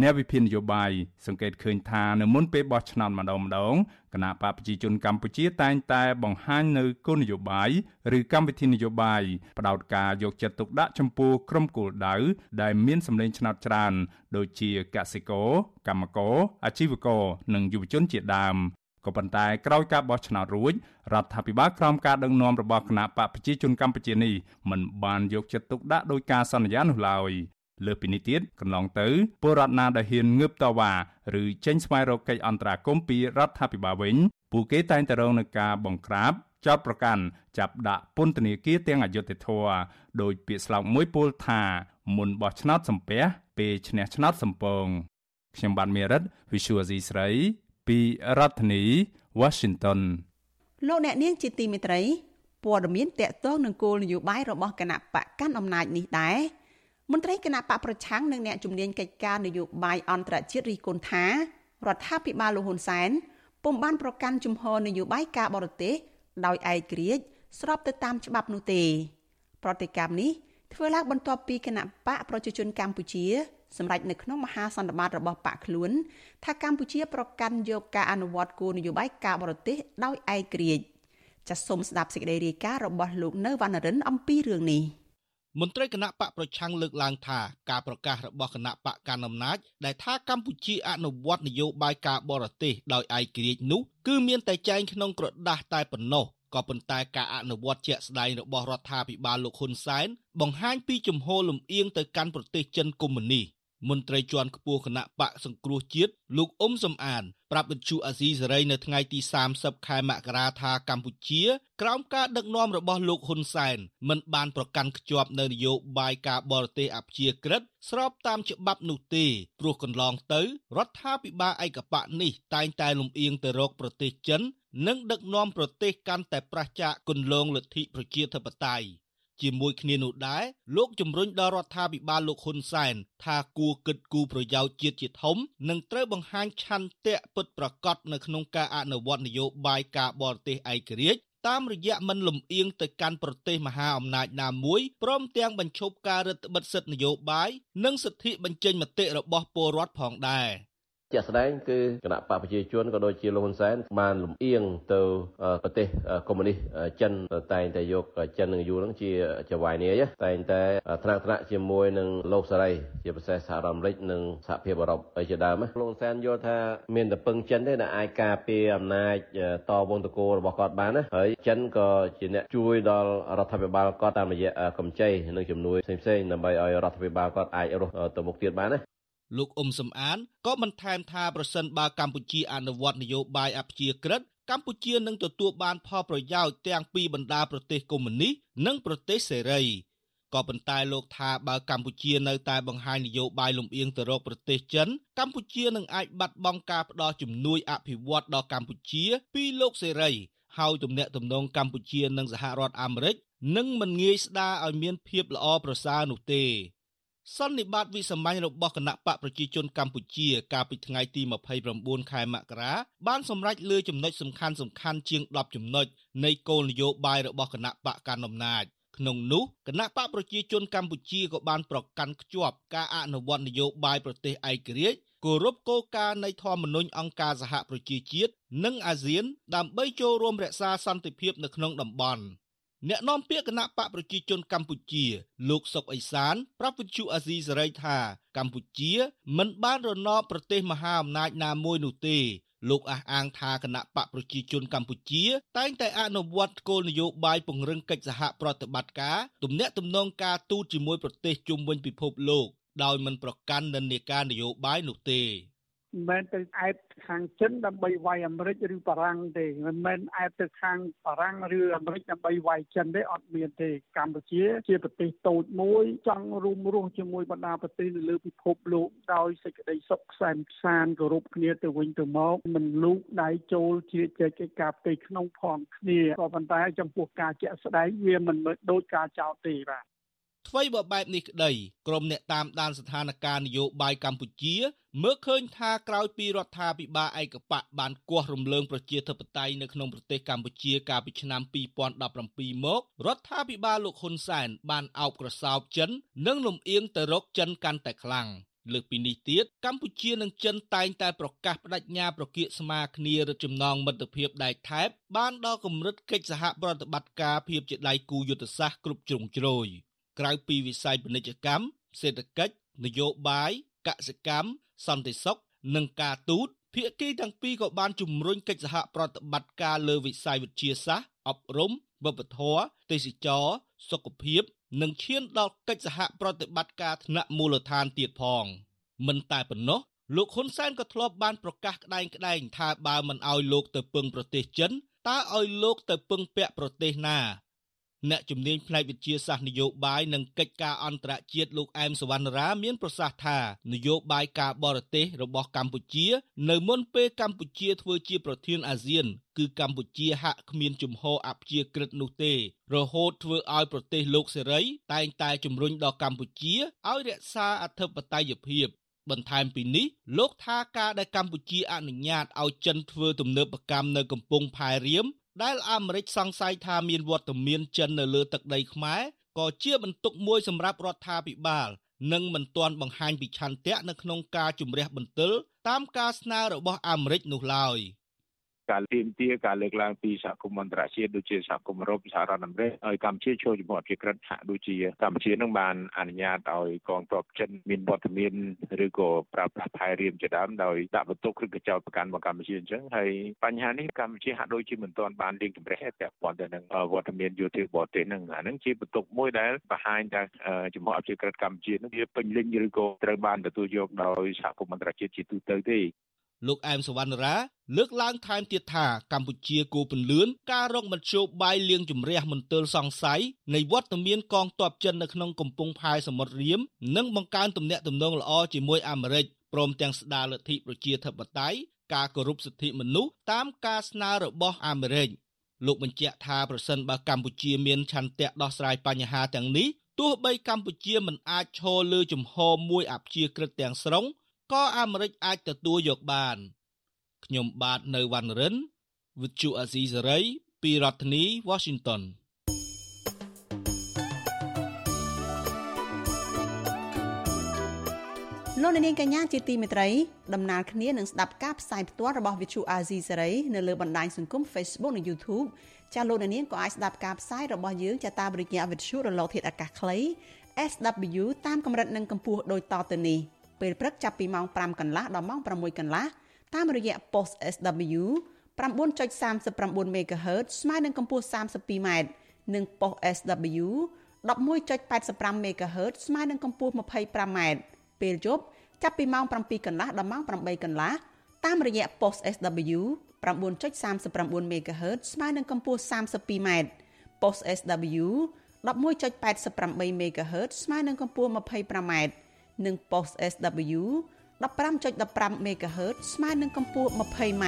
អ្នកវិភាគនយោបាយសង្កេតឃើញថានៅមុនពេលបោះឆ្នោតម្ដងម្ដងគណៈបកប្រជាជនកម្ពុជាតែងតែបង្ហាញនៅគោលនយោបាយឬកម្មវិធីនយោបាយផ្ដោតការយកចិត្តទុកដាក់ចំពោះក្រុមគោលដៅដែលមានសម្លេងឆ្នោតច្រើន ដូចជាកសិករកម្មករអាជីវករនិងយុវជនជាដើមក៏ប៉ុន្តែក្រោយការបោះឆ្នោតរួចរដ្ឋាភិបាលក្រោមការដឹកនាំរបស់គណៈបកប្រជាជនកម្ពុជានេះមិនបានយកចិត្តទុកដាក់ដោយការសន្យានោះឡើយ លើពីនេះទៀតកន្លងទៅពលរដ្ឋណាដែលហ៊ានងើបតវ៉ាឬចេញស្វែងរកកិច្ចអន្តរាគមន៍ពីរដ្ឋាភិបាលវិញពួកគេតែងតែរងនឹងការបង្ក្រាបចោតប្រកាន់ចាប់ដាក់ពន្ធនាគារទាំងអយុត្តិធម៌ដោយពាក្យស្លោកមួយពោលថាមុនបោះឆ្នោតសំពះពេលឈ្នះឆ្នោតសំពងខ្ញុំបាទមេរិត Visual C ស្រី ពីរដ្ឋធានី Washington លោកអ្នកនាងជាទីមេត្រីព័ត៌មានតកតងនឹងគោលនយោបាយរបស់គណៈបកកាន់អំណាចនេះដែរ មន្ត្រីគណៈបកប្រឆាំងនិងអ្នកជំនាញកិច្ចការនយោបាយអន្តរជាតិរីគុណថារដ្ឋាភិបាលលោកហ៊ុនសែនពុំបានប្រកាន់ជំហរនយោបាយការបរទេសដោយឯករាជ្យស្របទៅតាមច្បាប់នោះទេ ប្រតិកម្មនេះធ្វើឡើងបន្ទាប់ពីគណៈបកប្រជាជនកម្ពុជាសម្រាប់នៅក្នុងមហាសន្និបាតរបស់បកខ្លួន ថាកម្ពុជាប្រកាន់យកការអនុវត្តគោលនយោបាយការបរទេសដោយឯករាជ្យចាសសូមស្ដាប់សេចក្តីរាយការណ៍របស់លោកនៅវណ្ណរិនអំពីរឿងនេះ។ មន្ត្រីគណៈបកប្រឆាំងលើកឡើងថាការប្រកាសរបស់គណៈបកកណ្ដាលអំណាចដែលថាកម្ពុជាអនុវត្តនយោបាយការបរទេសដោយឯករាជ្យនោះគឺមានតែចែងក្នុងក្រដាស់តែប៉ុណ្ណោះក៏ប៉ុន្តែការអនុវត្តជាក់ស្ដែងរបស់រដ្ឋាភិបាលលោកហ៊ុនសែនបង្ហាញពីជំហរលំអៀងទៅកាន់ប្រទេសចិនកុម្មុយនីមន្ត្រីជាន់ខ្ពស់គណៈបកសង្គ្រោះជាតិលោកអ៊ុំសំអាន ប្រាប់វិទ្យុអាស៊ីសេរីនៅថ្ងៃទី30ខែមករាថាកម្ពុជា ក្រោមការដឹកនាំរបស់លោកហ៊ុនសែនមិនបានប្រកាន់ខ្ជាប់នៅនយោបាយការបរទេសអព្យាក្រឹតស្របតាមច្បាប់នោះទេព្រោះកន្លងទៅរដ្ឋាភិបាលឯកបកនេះតែងតែលំអៀងទៅរកប្រទេសចិននិងដឹកនាំប្រទេសកាន់តែប្រឆាចគន្លងលទ្ធិប្រជាធិបតេយ្យ ជាមួយគ្នានោះដែរលោកជំរុញដល់រដ្ឋាភិបាលលោកហ៊ុនសែនថាគួរគិតគូរប្រយោជន៍ជាតិជាធំនិងត្រូវបង្ហាញឆន្ទៈពិតប្រាកដនៅក្នុងការអនុវត្តនយោបាយការបរទេសឯករាជ្យតាមរយៈមិនលំអៀងទៅកាន់ប្រទេសមហាអំណាចណាមួយព្រមទាំងបញ្ឈប់ការរឹតបន្តឹងសិទ្ធិនយោបាយនិងសិទ្ធិបញ្ចេញមតិរបស់ពលរដ្ឋផងដែរ។ ជាក់ស្ដែងគឺគណៈបកប្រជាជនក៏ដូចជាលោកហ៊ុនសែនបានលំអៀងទៅប្រទេសកុម្មុយនីសចិនតែងតែយកចិននិងយួននឹងជាចវាយនាយតែងតែថ្នាក់ថ្នាក់ជាមួយនឹងលោកសេរីជាពិសេសសហរដ្ឋអាមេរិកនិងសហភាពអឺរ៉ុបជាដើមលោកហ៊ុនសែនយល់ថាមានតែពឹងចិនទេដែលអាចការពារអំណាចតវងតកោរបស់គាត់បានណាហើយចិនក៏ជាអ្នកជួយដល់រដ្ឋាភិបាលគាត់តាមរយៈកម្ចីនិងជំនួយផ្សេងៗដើម្បីឲ្យរដ្ឋាភិបាលគាត់អាចរស់ទៅមុខទៀតបានណា លោកអ៊ុំសំអានក៏បន្ថែមថាប្រសិនបើកម្ពុជាអនុវត្តនយោបាយអព្យាក្រឹតកម្ពុជានឹងទទួលបានផលប្រយោជន៍ទាំងពីបណ្ដាប្រទេសកុម្មុយនីសនិងប្រទេសសេរីក៏ប៉ុន្តែលោកថាបើកម្ពុជានៅតែបង្ហាញនយោបាយលំអៀងទៅរកប្រទេសចិនកម្ពុជានឹងអាចបាត់បង់ការផ្ដល់ជំនួយអភិវឌ្ឍដល់កម្ពុជាពីលោកសេរីហើយទំនាក់ទំនងកម្ពុជានិងសហរដ្ឋអាមេរិកនឹងមិនងាយស្ដារឲ្យមានភាពល្អប្រសើរនោះទេ សន្និបាតវិសាមញ្ញរបស់គណៈបកប្រជាជនកម្ពុជា កាលពីថ្ងៃទី29ខែមករាបានសម្រេចលើចំណុចសំខាន់សំខាន់ជាង10ចំណុចនៃគោលនយោបាយរបស់គណៈបកកណ្ដាលអំណាចក្នុងនោះគណៈបកប្រជាជនកម្ពុជាក៏បានប្រកាន់ខ្ជាប់ការអនុវត្តនយោបាយប្រទេសឯករាជ្យគោរពគោលការណ៍នៃធម្មនុញ្ញអង្គការសហប្រជាជាតិនិងអាស៊ានដើម្បីចូលរួមរក្សាសន្តិភាពនៅក្នុងតំបន់។ អ្នកនាំពាក្យគណៈបកប្រជាជនកម្ពុជា លោកសុកអេសាន ប្រាប់វិទ្យុអាស៊ីសេរីថា កម្ពុជា មិនបានរណបប្រទេសមហាអំណាចណាមួយនោះទេលោកអះអាងថាគណៈបកប្រជាជនកម្ពុជា តែងតែអនុវត្តគោលនយោបាយពង្រឹងកិច្ចសហប្រតិបត្តិការទំនាក់ទំនងការទូតជាមួយប្រទេសជុំវិញពិភពលោកដោយមិនប្រកាន់និន្នាការនយោបាយនោះទេ មិនមែនទៅអែបខាងចិនដើម្បីវាយអាមេរិកឬបារាំងទេមិនមែនអែបទៅខាងបារាំងឬអាមេរិកដើម្បីវាយចិនទេអត់មានទេកម្ពុជាជាប្រទេសតូចមួយចង់រួមរស់ជាមួយបណ្ដាប្រទេសនៅលើពិភពលោកដោយសេចក្តីសុខសែនសានគោរពគ្នាទៅវិញទៅមកមិនលូកដៃចូលជ្រៀតជ្រែកកិច្ចការផ្ទៃក្នុងផងគ្នាក៏ប៉ុន្តែចំពោះការជាក់ស្ដែងវាមិនមើលដូចការចោទទេបាទថ្មីបើបែបនេះក្តីក្រុមអ្នកតាមដានស្ថានភាពនយោបាយកម្ពុជា មើលឃើញថាក្រោយពីរដ្ឋាភិបាលឯកបកបានគាស់រំលើងប្រជាធិបតេយ្យនៅក្នុងប្រទេសកម្ពុជាកាលពីឆ្នាំ2017មករដ្ឋាភិបាលលោកហ៊ុនសែនបានអោបក្រសោបចិន និងលំអៀងទៅរកចិនកាន់តែខ្លាំងលើកពីនេះទៀតកម្ពុជានិងចិនតែងតែប្រកាសបដិញ្ញាប្រគៀកស្មារគ្នារឹតចំណងមិត្តភាពដែកថែបបានដល់កម្រិតកិច្ចសហប្រតិបត្តិការភាពជាដៃគូយុទ្ធសាស្ត្រគ្រប់ជ្រុងជ្រោយ។ក្រៅពីវិស័យពាណិជ្ជកម្មសេដ្ឋកិច្ចនយោបាយ កសិកម្មសន្តិសុខនិងការទូតភាគីទាំងពីរក៏បានជំរុញកិច្ចសហប្រតិបត្តិការលើវិស័យវិទ្យាសាស្ត្រអប់រំវប្បធម៌ទេសចរសុខភាពនិងឈានដល់កិច្ចសហប្រតិបត្តិការថ្នាក់មូលដ្ឋានទៀតផងមិនតែប៉ុណ្ណោះលោកហ៊ុនសែនក៏ធ្លាប់បានប្រកាសក្តែងក្តែងថាបើមិនអោយលោកទៅពឹងប្រទេសចិនតើឲ្យលោកទៅពឹងពាក់ប្រទេសណា អ្នកជំនាញផ្នែកវិទ្យាសាស្ត្រនយោបាយនិងកិច្ចការអន្តរជាតិលោកអែមសវណ្ណរាមានប្រសាសន៍ថានយោបាយការបរទេសរបស់កម្ពុជា នៅមុនពេលកម្ពុជាធ្វើជាប្រធានអាស៊ាន គឺកម្ពុជាហាក់គ្មានជំហរអព្យាក្រឹតនោះទេ រហូតធ្វើឲ្យប្រទេសលោកសេរី តែងតែជំរុញដល់កម្ពុជាឲ្យរក្សាអធិបតេយ្យភាពបន្ថែមពីនេះលោកថាការដែលកម្ពុជាអនុញ្ញាតឲ្យចិនធ្វើទំនើបកម្មនៅកំពង់ផែរៀម ដែលអាមេរិកសង្ស័យថាមានវត្តមានចិននៅលើទឹកដីខ្មែរក៏ជាបន្ទុកមួយសម្រាប់រដ្ឋាភិបាលនិងមិនទាន់បង្ហាញពីឆន្ទៈនៅក្នុងការជំរះបន្ទិលតាមការស្នើរបស់អាមេរិកនោះឡើយ។ ការទាមទារការលើកឡើងពីសហគមន៍អន្តរជាតិដូចជាសហគមន៍អឺរ៉ុបសហរដ្ឋអាមេរិកឲ្យកម្ពុជាចូលចំពោះអភិក្រិតហាក់ដូចជាកម្ពុជានឹងបានអនុញ្ញាតឲ្យកងទ័ពចិនមានវត្តមានឬក៏ប្រើប្រាស់ផែរៀមជាដើមដោយដាក់បន្ទុកឬក៏ចោទប្រកាន់មកកម្ពុជាអញ្ចឹងហើយបញ្ហានេះកម្ពុជាហាក់ដូចជាមិនទាន់បានលាងជម្រះទេពាក់ព័ន្ធទៅនឹងវត្តមានយោធាបរទេសហ្នឹងអាហ្នឹងជាបន្ទុកមួយដែលបង្ហាញថាចំពោះអភិក្រិតកម្ពុជានឹងវាពេញលេញឬក៏ត្រូវបានទទួលយកដោយសហគមន៍អន្តរជាតិជាទូទៅទេ លោកអែមសវណ្ណរាលើកឡើងថែមទៀតថាកម្ពុជាគូពន្លឿនការរកមធ្យោបាយលៀងជំរះមន្ទិលសង្ស័យនៃវត្តមានកងទ័ពចិននៅក្នុងកំពង់ផែសមុទ្ររៀមនិងបង្កើនទំនាក់ទំនងល្អជាមួយអាមេរិកព្រមទាំងស្ដារលទ្ធិប្រជាធិបតេយ្យការគោរពសិទ្ធិមនុស្សតាមការស្នើរបស់អាមេរិកលោកបញ្ជាក់ថាប្រសិនបើកម្ពុជាមានឆន្ទៈដោះស្រាយបញ្ហាទាំងនេះទោះបីកម្ពុជាមិនអាចឈរលើជំហរមួយអព្យាក្រឹតទាំងស្រុង ក៏អាមេរិកអាចទទួលយកបានខ្ញុំបាទនៅវណ្ណរិន With Chu Azizi Saray ពីរដ្ឋធានី Washington លោកនាងកញ្ញាជាទីមេត្រីដំណើរគ្នានឹងស្ដាប់ការផ្សាយផ្ទាល់របស់ Vithu Azizi Saray នៅលើបណ្ដាញសង្គម Facebook និង YouTube ចាលោកនាងក៏អាចស្ដាប់ការផ្សាយរបស់យើងចាតាមរយៈ Vithu រលកធាតុអាកាសខ្លី SW តាមកម្រិតនិងកម្ពស់ដូចតទៅនេះ ពេលព្រឹកចាប់ពីម៉ោង5កន្លះដល់ម៉ោង6កន្លះតាមរយៈ post SW 9.39 MHz ស្មើនឹងកម្ពស់ 32m និង post SW 11.85 MHz ស្មើនឹងកម្ពស់ 25m ពេលយប់ចាប់ពីម៉ោង7កន្លះដល់ម៉ោង8កន្លះតាមរយៈ post SW 9.39 MHz ស្មើនឹងកម្ពស់ 32m post SW 11.88 MHz ស្មើនឹងកម្ពស់ 25m និង post SW 15.15 MHz ស្មើនឹងកម្ពស់ 20m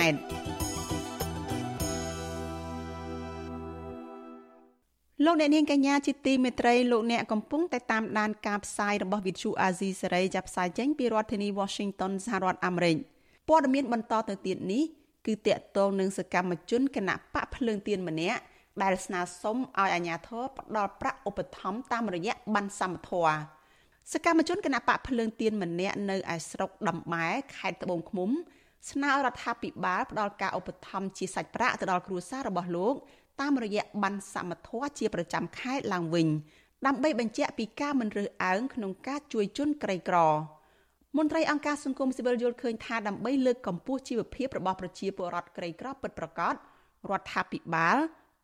លោកអ្នកនាងកញ្ញាជាទីមេត្រីលោកអ្នកកំពុងតែតាមដានការផ្សាយរបស់ Vithu Azizi សេរីចាប់ផ្សាយចេញពីរដ្ឋធានី Washington សហរដ្ឋអាមេរិកព័ត៌មានបន្តទៅទៀតនេះគឺតកតងនឹងសកម្មជនគណៈបកភ្លើងទៀនម្នាក់ដែលស្នើសុំឲ្យអាជ្ញាធរផ្ដល់ប្រាក់ឧបត្ថម្ភតាមរយៈប័ណ្ណសមធម៌ សកម្មជនគណៈបកភ្លើងទៀនម្នាក់នៅឯស្រុកដំបែខេត្តត្បូងឃ្មុំ ស្នើរដ្ឋាភិបាលផ្ដល់ការឧបត្ថម្ភជាសាច់ប្រាក់ទៅដល់គ្រួសាររបស់លោកតាមរយៈប័ណ្ណសមធម៌ជាប្រចាំខែឡើងវិញដើម្បីបញ្ជាក់ពីការមិនរើសអើងក្នុងការជួយជនក្រីក្រមន្ត្រីអង្គការសង្គមស៊ីវិលយល់ឃើញថាដើម្បីលើកកម្ពស់ជីវភាពរបស់ប្រជាពលរដ្ឋក្រីក្រពិតប្រាកដរដ្ឋាភិបាល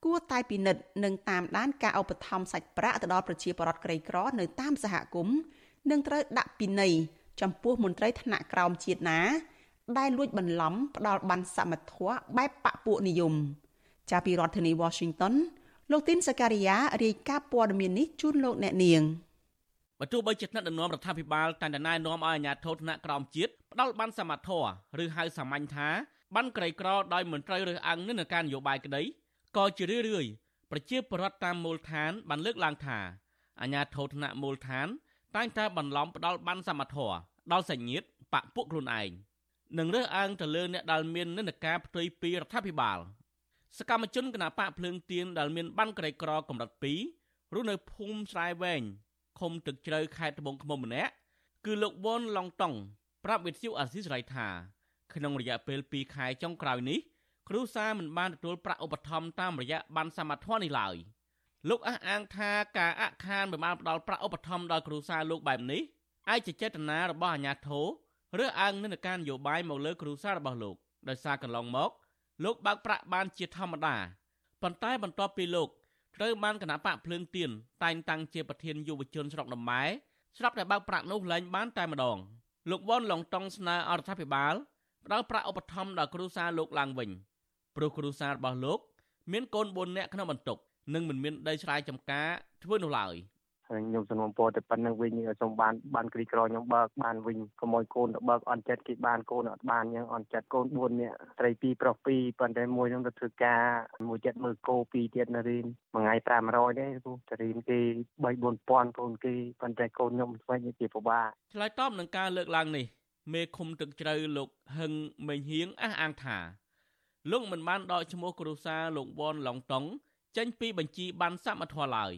គួរតែពិនិត្យនិងតាមដានការឧបត្ថម្ភសាច់ប្រាក់ទៅដល់ប្រជាពលរដ្ឋក្រីក្រនៅតាមសហគមន៍និងត្រូវដាក់ពិន័យចំពោះមន្ត្រីថ្នាក់ក្រោមជាតិណា ដែលលួចបន្លំផ្ដាល់បានសមត្ថៈបែបបពពួកនិយមចាប់ពីរដ្ឋធានី Washington លោកទីនសការីយ៉ារាយការណ៍ព័ត៌មាននេះជូនលោកអ្នកនាងបើទោះបីជាថ្នាក់ដឹកនាំរដ្ឋាភិបាលតែងតែណែនាំឲ្យអាជ្ញាធរថ្នាក់ក្រោមជាតិផ្ដាល់បានសមត្ថៈឬហៅសាមញ្ញថាបានក្រីក្រដោយមន្ត្រីរើសអើងនឹងការនយោបាយក្តី ក៏ជារឿយរឿយប្រជាពលរដ្ឋតាមមូលដ្ឋានបានលើកឡើងថាអាញាធរថ្នាក់មូលដ្ឋានតែងតែបន្លំផ្ដាល់បានសមត្ថៈដល់សញ្ញិតបពពួកខ្លួនឯងនិងរើសអើងទៅលើអ្នកដែលមាននិន្នាការផ្ទុយពីរដ្ឋាភិបាលសកម្មជនគណបកភ្លើងទៀនដែលមានបានក្រីក្រកម្រិត2រស់នៅភូមិស្រែវែងឃុំទឹកជ្រៅខេត្តត្បូងឃ្មុំម្នាក់គឺលោកវ៉ុនឡុងតុងប្រាប់វិទ្យុអាស៊ីសេរីថាក្នុងរយៈពេល2ខែចុងក្រោយនេះ គ្រួសារមិនបានទទួលប្រាក់ឧបត្ថម្ភតាមរយៈបានសមត្ថភាពនេះឡើយលោកអះអាងថាការអខានមិនបានផ្ដល់ប្រាក់ឧបត្ថម្ភដល់គ្រួសារលោកបែបនេះអាចជាចេតនារបស់អាជ្ញាធរឬអើងនឹងការនយោបាយមកលើគ្រួសាររបស់លោកដោយសារកន្លងមកលោកបើកប្រាក់បានជាធម្មតាប៉ុន្តែបន្ទាប់ពីលោកត្រូវបានគណៈបកភ្លើងទៀនតែងតាំងជាប្រធានយុវជនស្រុកដំបែស្រាប់តែបើកប្រាក់នោះលែងបានតែម្ដងលោកវ៉ុនឡុងតុងស្នើអរដ្ឋាភិបាលផ្ដល់ប្រាក់ឧបត្ថម្ភដល់គ្រួសារលោកឡើងវិញ ព្រោះគ្រួសាររបស់លោក មានកូន4នាក់ក្នុងបន្ទុកនិងមិនមានដីស្រែចម្ការធ្វើនោះឡើយ។ខ្ញុំសំណូមពរតែប៉ុណ្្នឹងវិញសូមបានបានគ្រីក្រខ្ញុំបើកបានវិញកុំឲ្យកូនទៅបើកអន់ចិត្តគេបានកូនអត់បានអញ្ចឹងអន់ចិត្តកូន4នាក់ត្រី2ប្រុស2ប៉ុន្តែមួយនឹងទៅធ្វើការមួយចិត្តមើលគោ2ទៀតនៅរៀនមួយថ្ងៃ500ទេគូតរៀនគេ3 4000កូនគេប៉ុន្តែកូនខ្ញុំស្វែងគេពិបាកឆ្លើយតបនឹងការលើកឡើងនេះមេឃុំទឹកជ្រៅលោកហឹងមេងហៀងអះអាងថា លោកមិនបានដកឈ្មោះគ្រួសារលោកវ៉នឡុងតុងចេញពីបញ្ជីបានសមត្ថភាពឡើយ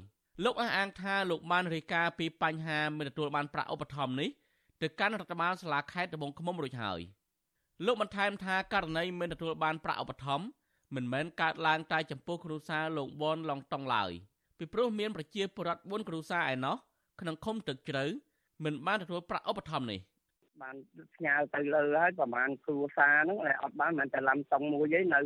លោកអះអាងថាលោកបានរាយការណ៍ពីបញ្ហាមិនទទួលបានប្រាក់ឧបត្ថម្ភនេះទៅកាន់រដ្ឋបាលសាលាខេត្តត្បូងឃ្មុំរួចហើយលោកបន្ថែមថាករណីមិនទទួលបានប្រាក់ឧបត្ថម្ភមិនមែនកើតឡើងតែចំពោះគ្រួសារលោកវ៉នឡុងតុងឡើយពីព្រោះមានប្រជាពលរដ្ឋ4គ្រួសារឯណោះក្នុងឃុំទឹកជ្រៅមិនបានទទួលប្រាក់ឧបត្ថម្ភនេះ បានផ្ញើទៅលើហើយប្រហែលគ្រួសារហ្នឹងតែអត់បានមិនតែឡំតុងមួយឯងនៅ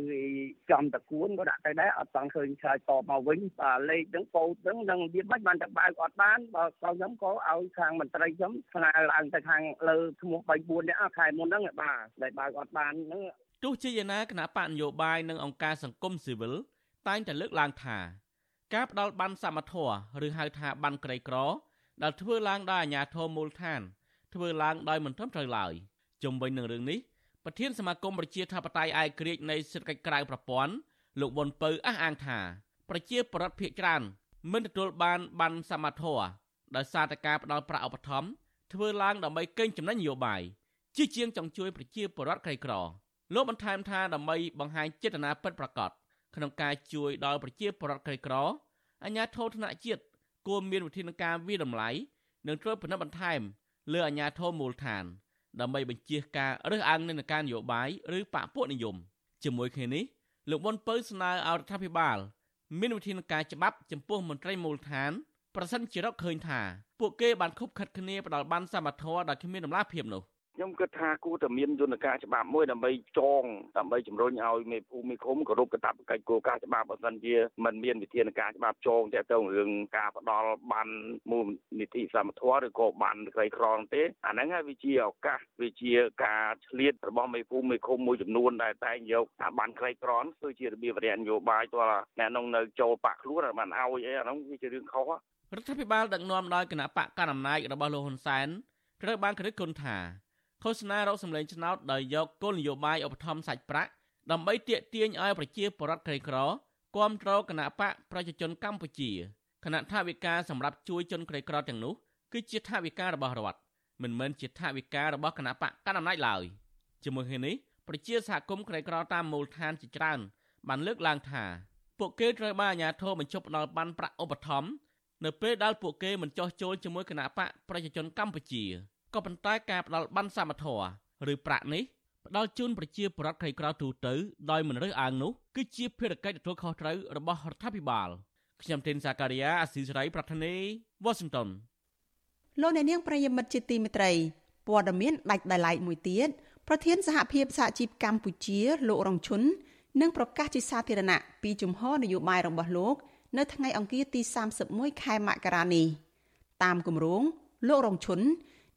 ចំតគួនក៏ដាក់ទៅដែរអត់តង់ឃើញឆ្លើយតបមកវិញបាទលេខហ្នឹងកូដហ្នឹងនឹងវាមិនបានតែបើកអត់បានបើខ្ញុំខ្ញុំក៏ឲ្យខាងមន្ត្រីខ្ញុំស្នើឡើងទៅខាងលើឈ្មោះ3 4នាក់ខែមុនហ្នឹងបាទដែលបើកអត់បានហ្នឹងទោះជាយ៉ាងណាគណៈបកនយោបាយនិងអង្គការសង្គមស៊ីវិលតែងតែលើកឡើងថាការផ្ដាល់បានសមត្ថៈឬហៅថាបានក្រីក្រដែលធ្វើឡើងដោយអាជ្ញាធរមូលដ្ឋាន ធ្វើឡើងដោយមិនត្រឹមត្រូវឡើយជុំវិញនឹងរឿងនេះប្រធានសមាគមប្រជាធិបតេយ្យឯករាជ្យនៃសេដ្ឋកិច្ចក្រៅប្រព័ន្ធលោកវុនពៅអះអាងថាប្រជាប្រដ្ឋភៀកច្រើនមិនទទួលបានបានសមត្ថធម៌ដោយសារតែការផ្ដល់ប្រាក់ឧបត្ថម្ភធ្វើឡើងដើម្បីកេងចំណេញនយោបាយជាជាងចង់ជួយប្រជាពលរដ្ឋក្រីក្រលោកបន្ថែមថាដើម្បីបង្ហាញចេតនាពិតប្រាកដក្នុងការជួយដល់ប្រជាពលរដ្ឋក្រីក្រអាជ្ញាធរថ្នាក់ជាតិគួរមានវិធានការវិតម្លៃនិងត្រួតពិនិត្យបន្ថែម លើអាជ្ញាធរមូលដ្ឋានដើម្បីបញ្ជាការរើសអើងនិន្នាការនយោបាយឬបកពួកនិយមជាមួយគ្នានេះលោកវុនពៅស្នើឲ្យរដ្ឋាភិបាល មានវិធានការច្បាប់ចំពោះមន្ត្រីមូលដ្ឋានប្រសិនជារកឃើញថាពួកគេបានខុបខិតគ្នាផ្ដាល់បានសមត្ថភាពដោយគ្មានដំណាភាពនោះ ខ្ញុំគិតថាគួរតែមានយន្តការច្បាប់មួយដើម្បីចងដើម្បីជំរុញឲ្យមេភូមិមេឃុំគោរពកាតព្វកិច្ចគោលការណ៍ច្បាប់បើមិនជាមិនមានវិធានការច្បាប់ចងទាក់ទងរឿងការផ្ដាល់បានមូលនិធិសមត្ថភាពឬក៏បានក្រីក្រទេអាហ្នឹងហើយវាជាឱកាសវាជាការឆ្លៀតរបស់មេភូមិមេឃុំមួយចំនួនដែលតែងយកអាបានក្រីក្រគឺជារបៀបរយៈនយោបាយទោះអ្នកនងនៅចូលបាក់ខ្លួនបានឲ្យអីអាហ្នឹងវាជារឿងខុសរដ្ឋាភិបាលដឹកនាំដោយគណៈបកកណ្ដាលអំណាចរបស់លោកហ៊ុនសែនត្រូវបានក្រឹកគុណថា ឃោសនារកសម្លេងឆ្នោតដោយយកគោលនយោបាយឧបត្ថម្ភសាច់ប្រាក់ដើម្បីទាក់ទាញឲ្យប្រជាពលរដ្ឋក្រីក្រគាំទ្រគណៈបកប្រជាជនកម្ពុជាគណៈថាវិការសម្រាប់ជួយជនក្រីក្រទាំងនោះគឺជាថាវិការរបស់រដ្ឋមិនមែនជាថាវិការរបស់គណៈបកកណ្ដាលអំណាចឡើយជាមួយគ្នានេះប្រជាសហគមន៍ក្រីក្រតាមមូលដ្ឋានជាច្រើនបានលើកឡើងថាពួកគេត្រូវបានអាជ្ញាធរបញ្ឈប់ផ្ដល់បានប្រាក់ឧបត្ថម្ភនៅពេលដែលពួកគេមិនចោះចូលជាមួយគណៈបកប្រជាជនកម្ពុជា ក៏ប៉ុន្តែការផ្ដល់បានសមត្ថៈឬប្រាក់នេះផ្ដល់ជូនប្រជាពលរដ្ឋក្រីក្រទូទៅដោយមិនរើសអើងនោះគឺជាភារកិច្ចទទួលខុសត្រូវរបស់រដ្ឋាភិបាលខ្ញុំទីនសាការីយ៉ាអស៊ីសេរីប្រធានីវ៉ាស៊ីនតោនលោកអ្នកនាងប្រិយមិត្តជាទីមេត្រីព័ត៌មានដាច់ដライមួយទៀតប្រធានសហភាពសហជីពកម្ពុជាលោករងឈុននឹងប្រកាសជាសាធារណៈពីជំហរនយោបាយរបស់លោក នៅថ្ងៃអង្គារទី31ខែមករានេះតាមគម្រោងលោករងឈុន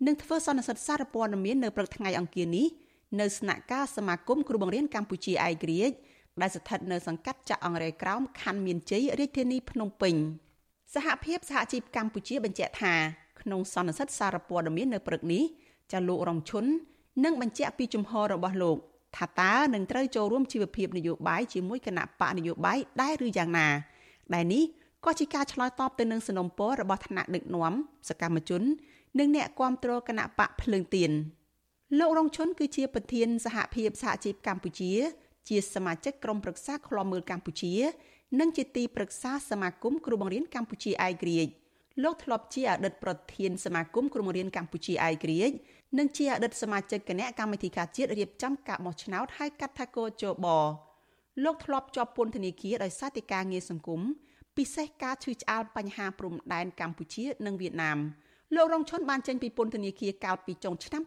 នឹងធ្វើសន្និសីទសារព័ត៌មាននៅព្រឹកថ្ងៃអង្គារនេះនៅស្នាក់ការសមាគមគ្រូបង្រៀនកម្ពុជាឯករាជ្យដែលស្ថិតនៅសង្កាត់ចាក់អង្រែក្រោមខណ្ឌមានជ័យរាជធានីភ្នំពេញសហភាពសហជីពកម្ពុជាបញ្ជាក់ថាក្នុងសន្និសីទសារព័ត៌មាននៅព្រឹកនេះចាលោករងឈុននឹងបញ្ជាក់ពីជំហររបស់លោកថាតើនឹងត្រូវចូលរួមជីវភាពនយោបាយជាមួយគណៈបកនយោបាយដែរឬយ៉ាងណា ដែលនេះក៏ជាការឆ្លើយតបទៅនឹងសំណុំពររបស់ថ្នាក់ដឹកនាំសកម្មជន និងអ្នកគាំទ្រគណៈបកភ្លើងទៀនលោករងឈុនគឺជាប្រធានសហភាពសហជីពកម្ពុជា ជាសមាជិកក្រុមប្រឹក្សាឃ្លាំមើលកម្ពុជា និងជាទីប្រឹក្សាសមាគមគ្រូបង្រៀនកម្ពុជាឯករាជ្យលោកធ្លាប់ជាអតីតប្រធានសមាគមគ្រូបង្រៀនកម្ពុជាឯករាជ្យនិងជាអតីតសមាជិកគណៈកម្មាធិការជាតិរៀបចំការបោះឆ្នោតហៅកាត់ថាកោជបលោកធ្លាប់ជាប់ពន្ធនាគារដោយសារតែការងារសង្គមពិសេសការឈឺឆ្អាលបញ្ហាព្រំដែនកម្ពុជា និងវៀតណាម លោករងឈុនបានចេញពីពន្ធនាគារកោតពីចុងឆ្នាំ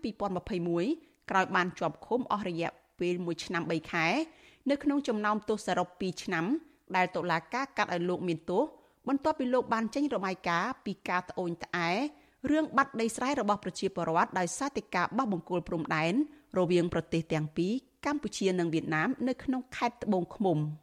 2021ក្រោយបានជាប់ឃុំអស់រយៈពេល1ឆ្នាំ3ខែ នៅក្នុងចំណោមទោសសរុប2ឆ្នាំ ដែលតុលាការកាត់ឲ្យលោកមានទោសបន្ទាប់ពីលោកបានចេញរបាយការណ៍ពីការត្អូញត្អែរឿងបាត់ដីស្រែរបស់ប្រជាពលរដ្ឋដោយសារតែការបោះបង្គោលព្រំដែនរវាងប្រទេសទាំងពីរកម្ពុជានិងវៀតណាមនៅក្នុងខេត្តត្បូងឃ្មុំ។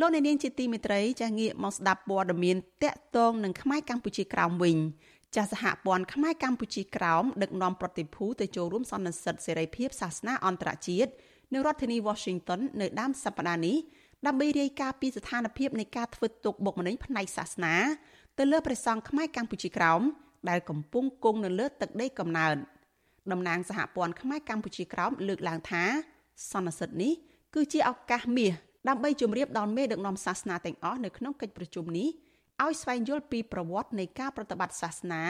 លោកអ្នកនាងជាទីមេត្រីចាស់ងាកមកស្ដាប់ព័ត៌មានតកតងនឹងខ្មែរកម្ពុជាក្រោមវិញចាស់សហព័ន្ធខ្មែរកម្ពុជាក្រោមដឹកនាំប្រតិភូទៅចូលរួមសន្និសីទសេរីភាពសាសនាអន្តរជាតិនៅរដ្ឋធានី Washington នៅដើមសប្តាហ៍នេះដើម្បីរាយការណ៍ពីស្ថានភាពនៃការធ្វើទុកបុកម្នេញផ្នែកសាសនា ទៅលើព្រះសង្ឃខ្មែរកម្ពុជាក្រោមដែលកំពុងគង់នៅលើទឹកដីកំណើតតំណាងសហព័ន្ធខ្មែរកម្ពុជាក្រោមលើកឡើងថាសន្និសិទនេះគឺជាឱកាសមាស ដើម្បីជម្រាបដល់មេដឹកនាំសាសនាទាំងអស់នៅក្នុងកិច្ចប្រជុំនេះឲ្យស្វែងយល់ពីប្រវត្តិនៃការប្រតិបត្តិសាសនា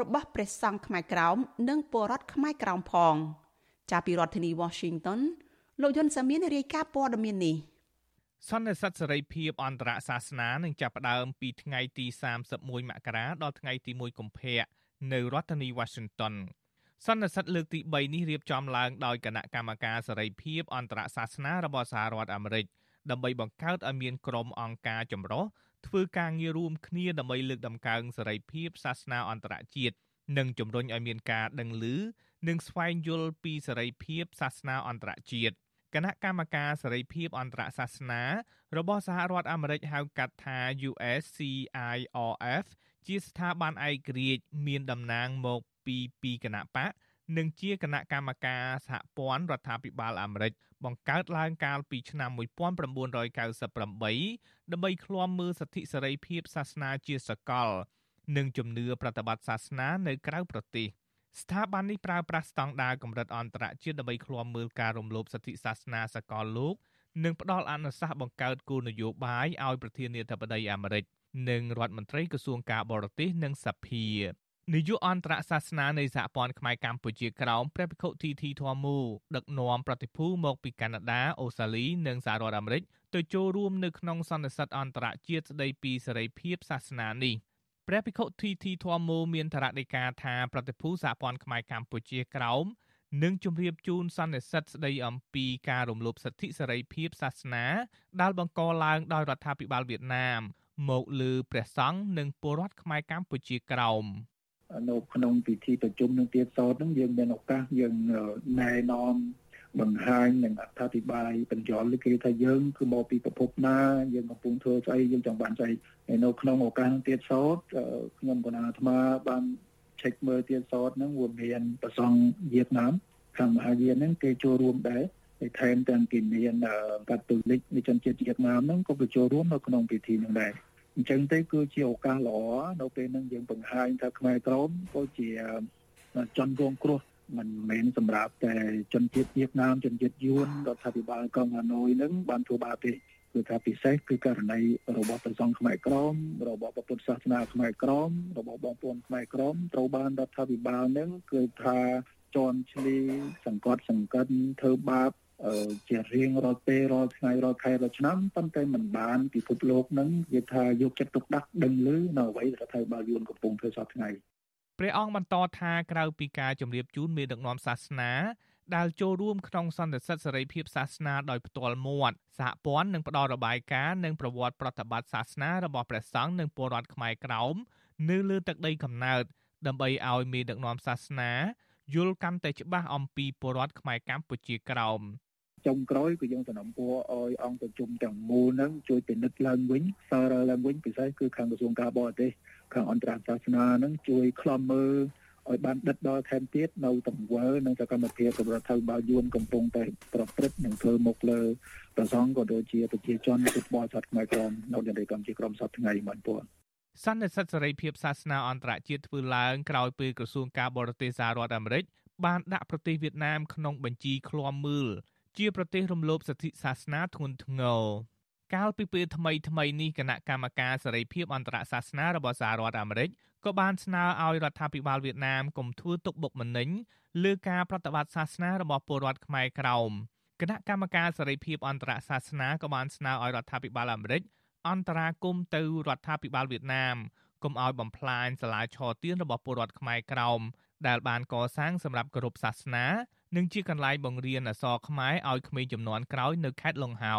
របស់ព្រះសង្ឃខ្មែរក្រោមនិងពលរដ្ឋខ្មែរក្រោមផងចាប់ពីរដ្ឋធានី Washington លោកយុនសាមៀនរាយការណ៍ព័ត៌មាននេះសន្និសីទសេរីភាពអន្តរសាសនានឹងចាប់ផ្ដើមពីថ្ងៃទី31មករាដល់ថ្ងៃទី1កុម្ភៈនៅរដ្ឋធានី Washington សន្និសីទលើកទី3នេះរៀបចំឡើងដោយគណៈកម្មការសេរីភាពអន្តរសាសនារបស់សហរដ្ឋអាមេរិក ដើម្បីបង្កើតឲ្យមានក្រុមអង្គការចម្រុះធ្វើការងាររួមគ្នាដើម្បីលើកតម្កើងសេរីភាពសាសនាអន្តរជាតិនិងជំរុញឲ្យមានការដឹងឮនិងស្វែងយល់ពីសេរីភាពសាសនាអន្តរជាតិគណៈកម្មការសេរីភាពអន្តរសាសនារបស់សហរដ្ឋអាមេរិកហៅកាត់ថា USCIRF ជាស្ថាប័នឯករាជ្យមានតំណាងមកពីពីគណៈបក និងជាគណៈកម្មការសហព័ន្ធរដ្ឋាភិបាលអាមេរិកបង្កើតឡើងកាលពីឆ្នាំ1998ដើម្បីឃ្លាំមើលសិទ្ធិសេរីភាពសាសនាជាសកល និងជំនឿប្រតិបត្តិសាសនានៅក្រៅប្រទេសស្ថាប័ននេះប្រើប្រាស់ស្តង់ដារកម្រិតអន្តរជាតិដើម្បីឃ្លាំមើលការរំលោភសិទ្ធិសាសនាសកលលោកនិងផ្ដល់អនុសាសន៍បង្កើតគោលនយោបាយឲ្យប្រធានាធិបតីអាមេរិកនិងរដ្ឋមន្ត្រីក្រសួងការបរទេសនិងសភា នាយកអន្តរសាសនានៃសហព័ន្ធខ្មែរកម្ពុជាក្រោមព្រះភិក្ខុទីធីធម្មូដឹកនាំប្រតិភូមកពីកាណាដាអូស្ត្រាលីនិងសហរដ្ឋអាមេរិកទៅចូលរួមនៅក្នុងសន្និសីទអន្តរជាតិស្តីពីសេរីភាពសាសនានេះព្រះភិក្ខុទីធីធម្មូមានថ្នាក់ដឹកការថាប្រតិភូសហព័ន្ធខ្មែរកម្ពុជាក្រោមនិងជម្រាបជូនសន្និសិទស្ដីអំពីការរំលោភសិទ្ធិសេរីភាពសាសនាដែលបង្កឡើងដោយរដ្ឋាភិបាលវៀតណាមមកលើព្រះសង្ឃនិងពលរដ្ឋខ្មែរកម្ពុជាក្រោម នៅក្នុងពិធីប្រជុំនឹងទៀតសោតនឹងយើងមានឱកាសយើងណែនាំបង្ហាញនិងអត្ថាធិប្បាយបញ្យល់គេថាយើងគឺមកពីប្រភពណាយើងកំពុងធ្វើស្អីយើងចង់បានស្អីហើយនៅក្នុងឱកាសទៀតសោតខ្ញុំកណាអាត្មាបាន check មើលទៀតសោតហ្នឹងវាមានប្រសងវៀតណាមខាងមហាយានហ្នឹងគេចូលរួមដែរហើយថែមទាំងគេមានកាតូលិកនៃជនជាតិវៀតណាមហ្នឹងក៏ទៅចូលរួមនៅក្នុងពិធីហ្នឹងដែរ អញ្ចឹងទៅគឺជាឱកាសល្អនៅពេលហ្នឹងយើងបង្ហាញថាខ្មែរក្រមក៏ជាជនរងគ្រោះមិនមែនសម្រាប់តែជនជាតិវៀតណាមជនជាតិយួនរដ្ឋាភិបាលកុងហាណូយនឹងបានធ្វើបាបទេគឺថាពិសេសគឺករណីរបស់ប្រសង់ខ្មែរក្រមរបស់ពុទ្ធសាសនាខ្មែរក្រមរបស់បងប្អូនខ្មែរក្រមត្រូវបានរដ្ឋាភិបាលនឹងគឺថាជន់ឈ្លីសង្កត់សង្កិនធ្វើបាប ជារៀងរាល់ពេលរាល់ថ្ងៃរាល់ខែរាល់ឆ្នាំប៉ុន្តែมันបានពិភពលោកនឹងនិយាយថាយកចិត្តទុកដាក់ដឹងឮនៅអ្វីរដ្ឋាភិបាលយួនកំពុងធ្វើសពថ្ងៃព្រះអង្គបន្តថាក្រៅពីការជម្រាបជូនមេដឹកនាំសាសនាដែលចូលរួមក្នុងសន្និសីទសេរីភាពសាសនាដោយផ្ទាល់មាត់សហព័ន្ធនឹងផ្ដល់របាយការណ៍និងប្រវត្តិប្រតិបត្តិសាសនារបស់ព្រះសង្ឃនិងពលរដ្ឋខ្មែរក្រោមនៅលើទឹកដីកំណើតដើម្បីឲ្យមេដឹកនាំសាសនាយល់កាន់តែច្បាស់អំពីពលរដ្ឋខ្មែរកម្ពុជាក្រោម ចុងក្រោយគឺយើងសំណពរឲ្យអង្គប្រជុំទាំងមូលហ្នឹងជួយពិនិត្យឡើងវិញសារឡើងវិញពិសេសគឺខាងក្រសួងការបរទេសខាងអន្តរសាសនាហ្នឹងជួយខ្លំមើលឲ្យបានដិតដល់ថែមទៀតនៅទង្វើនិងសកម្មភាពរបស់រដ្ឋាភិបាលយួនកំពុងតែប្រព្រឹត្តនិងធ្វើមុខលើប្រសងក៏ដូចជាប្រជាជនពុទ្ធបរិស័ទខ្មែរក្រមនៅនៅកម្ពុជាក្រមសប្តាហ៍ថ្ងៃមិនពួនសន្និសិទសេរីភាពសាសនាអន្តរជាតិធ្វើឡើងក្រោយពេលក្រសួងការបរទេសសហរដ្ឋអាមេរិកបានដាក់ប្រទេសវៀតណាមក្នុងបញ្ជីឃ្លាំមើល ជាប្រទេសរំលោភសិទ្ធិសាសនាធ្ងន់ធ្ងរកាលពីពេលថ្មីថ្មីនេះគណៈកម្មការសេរីភាពអន្តរសាសនារបស់សហរដ្ឋអាមេរិកក៏បានស្នើឲ្យរដ្ឋាភិបាលវៀតណាមកុំធ្វើទុកបុកម្នេញលើការប្រតិបត្តិសាសនារបស់ពលរដ្ឋខ្មែរក្រោមគណៈកម្មការសេរីភាពអន្តរសាសនាក៏បានស្នើឲ្យរដ្ឋាភិបាលអាមេរិកអន្តរាគមន៍ទៅរដ្ឋាភិបាលវៀតណាមកុំឲ្យបំផ្លាញសាលាឆទានរបស់ពលរដ្ឋខ្មែរក្រោមដែលបានកសាងសម្រាប់គោរពសាសនា និងជាកន្លែងបង្រៀនអក្សរខ្មែរឲ្យក្មេងចំនួនក្រោយនៅខេត្តលង្ហោ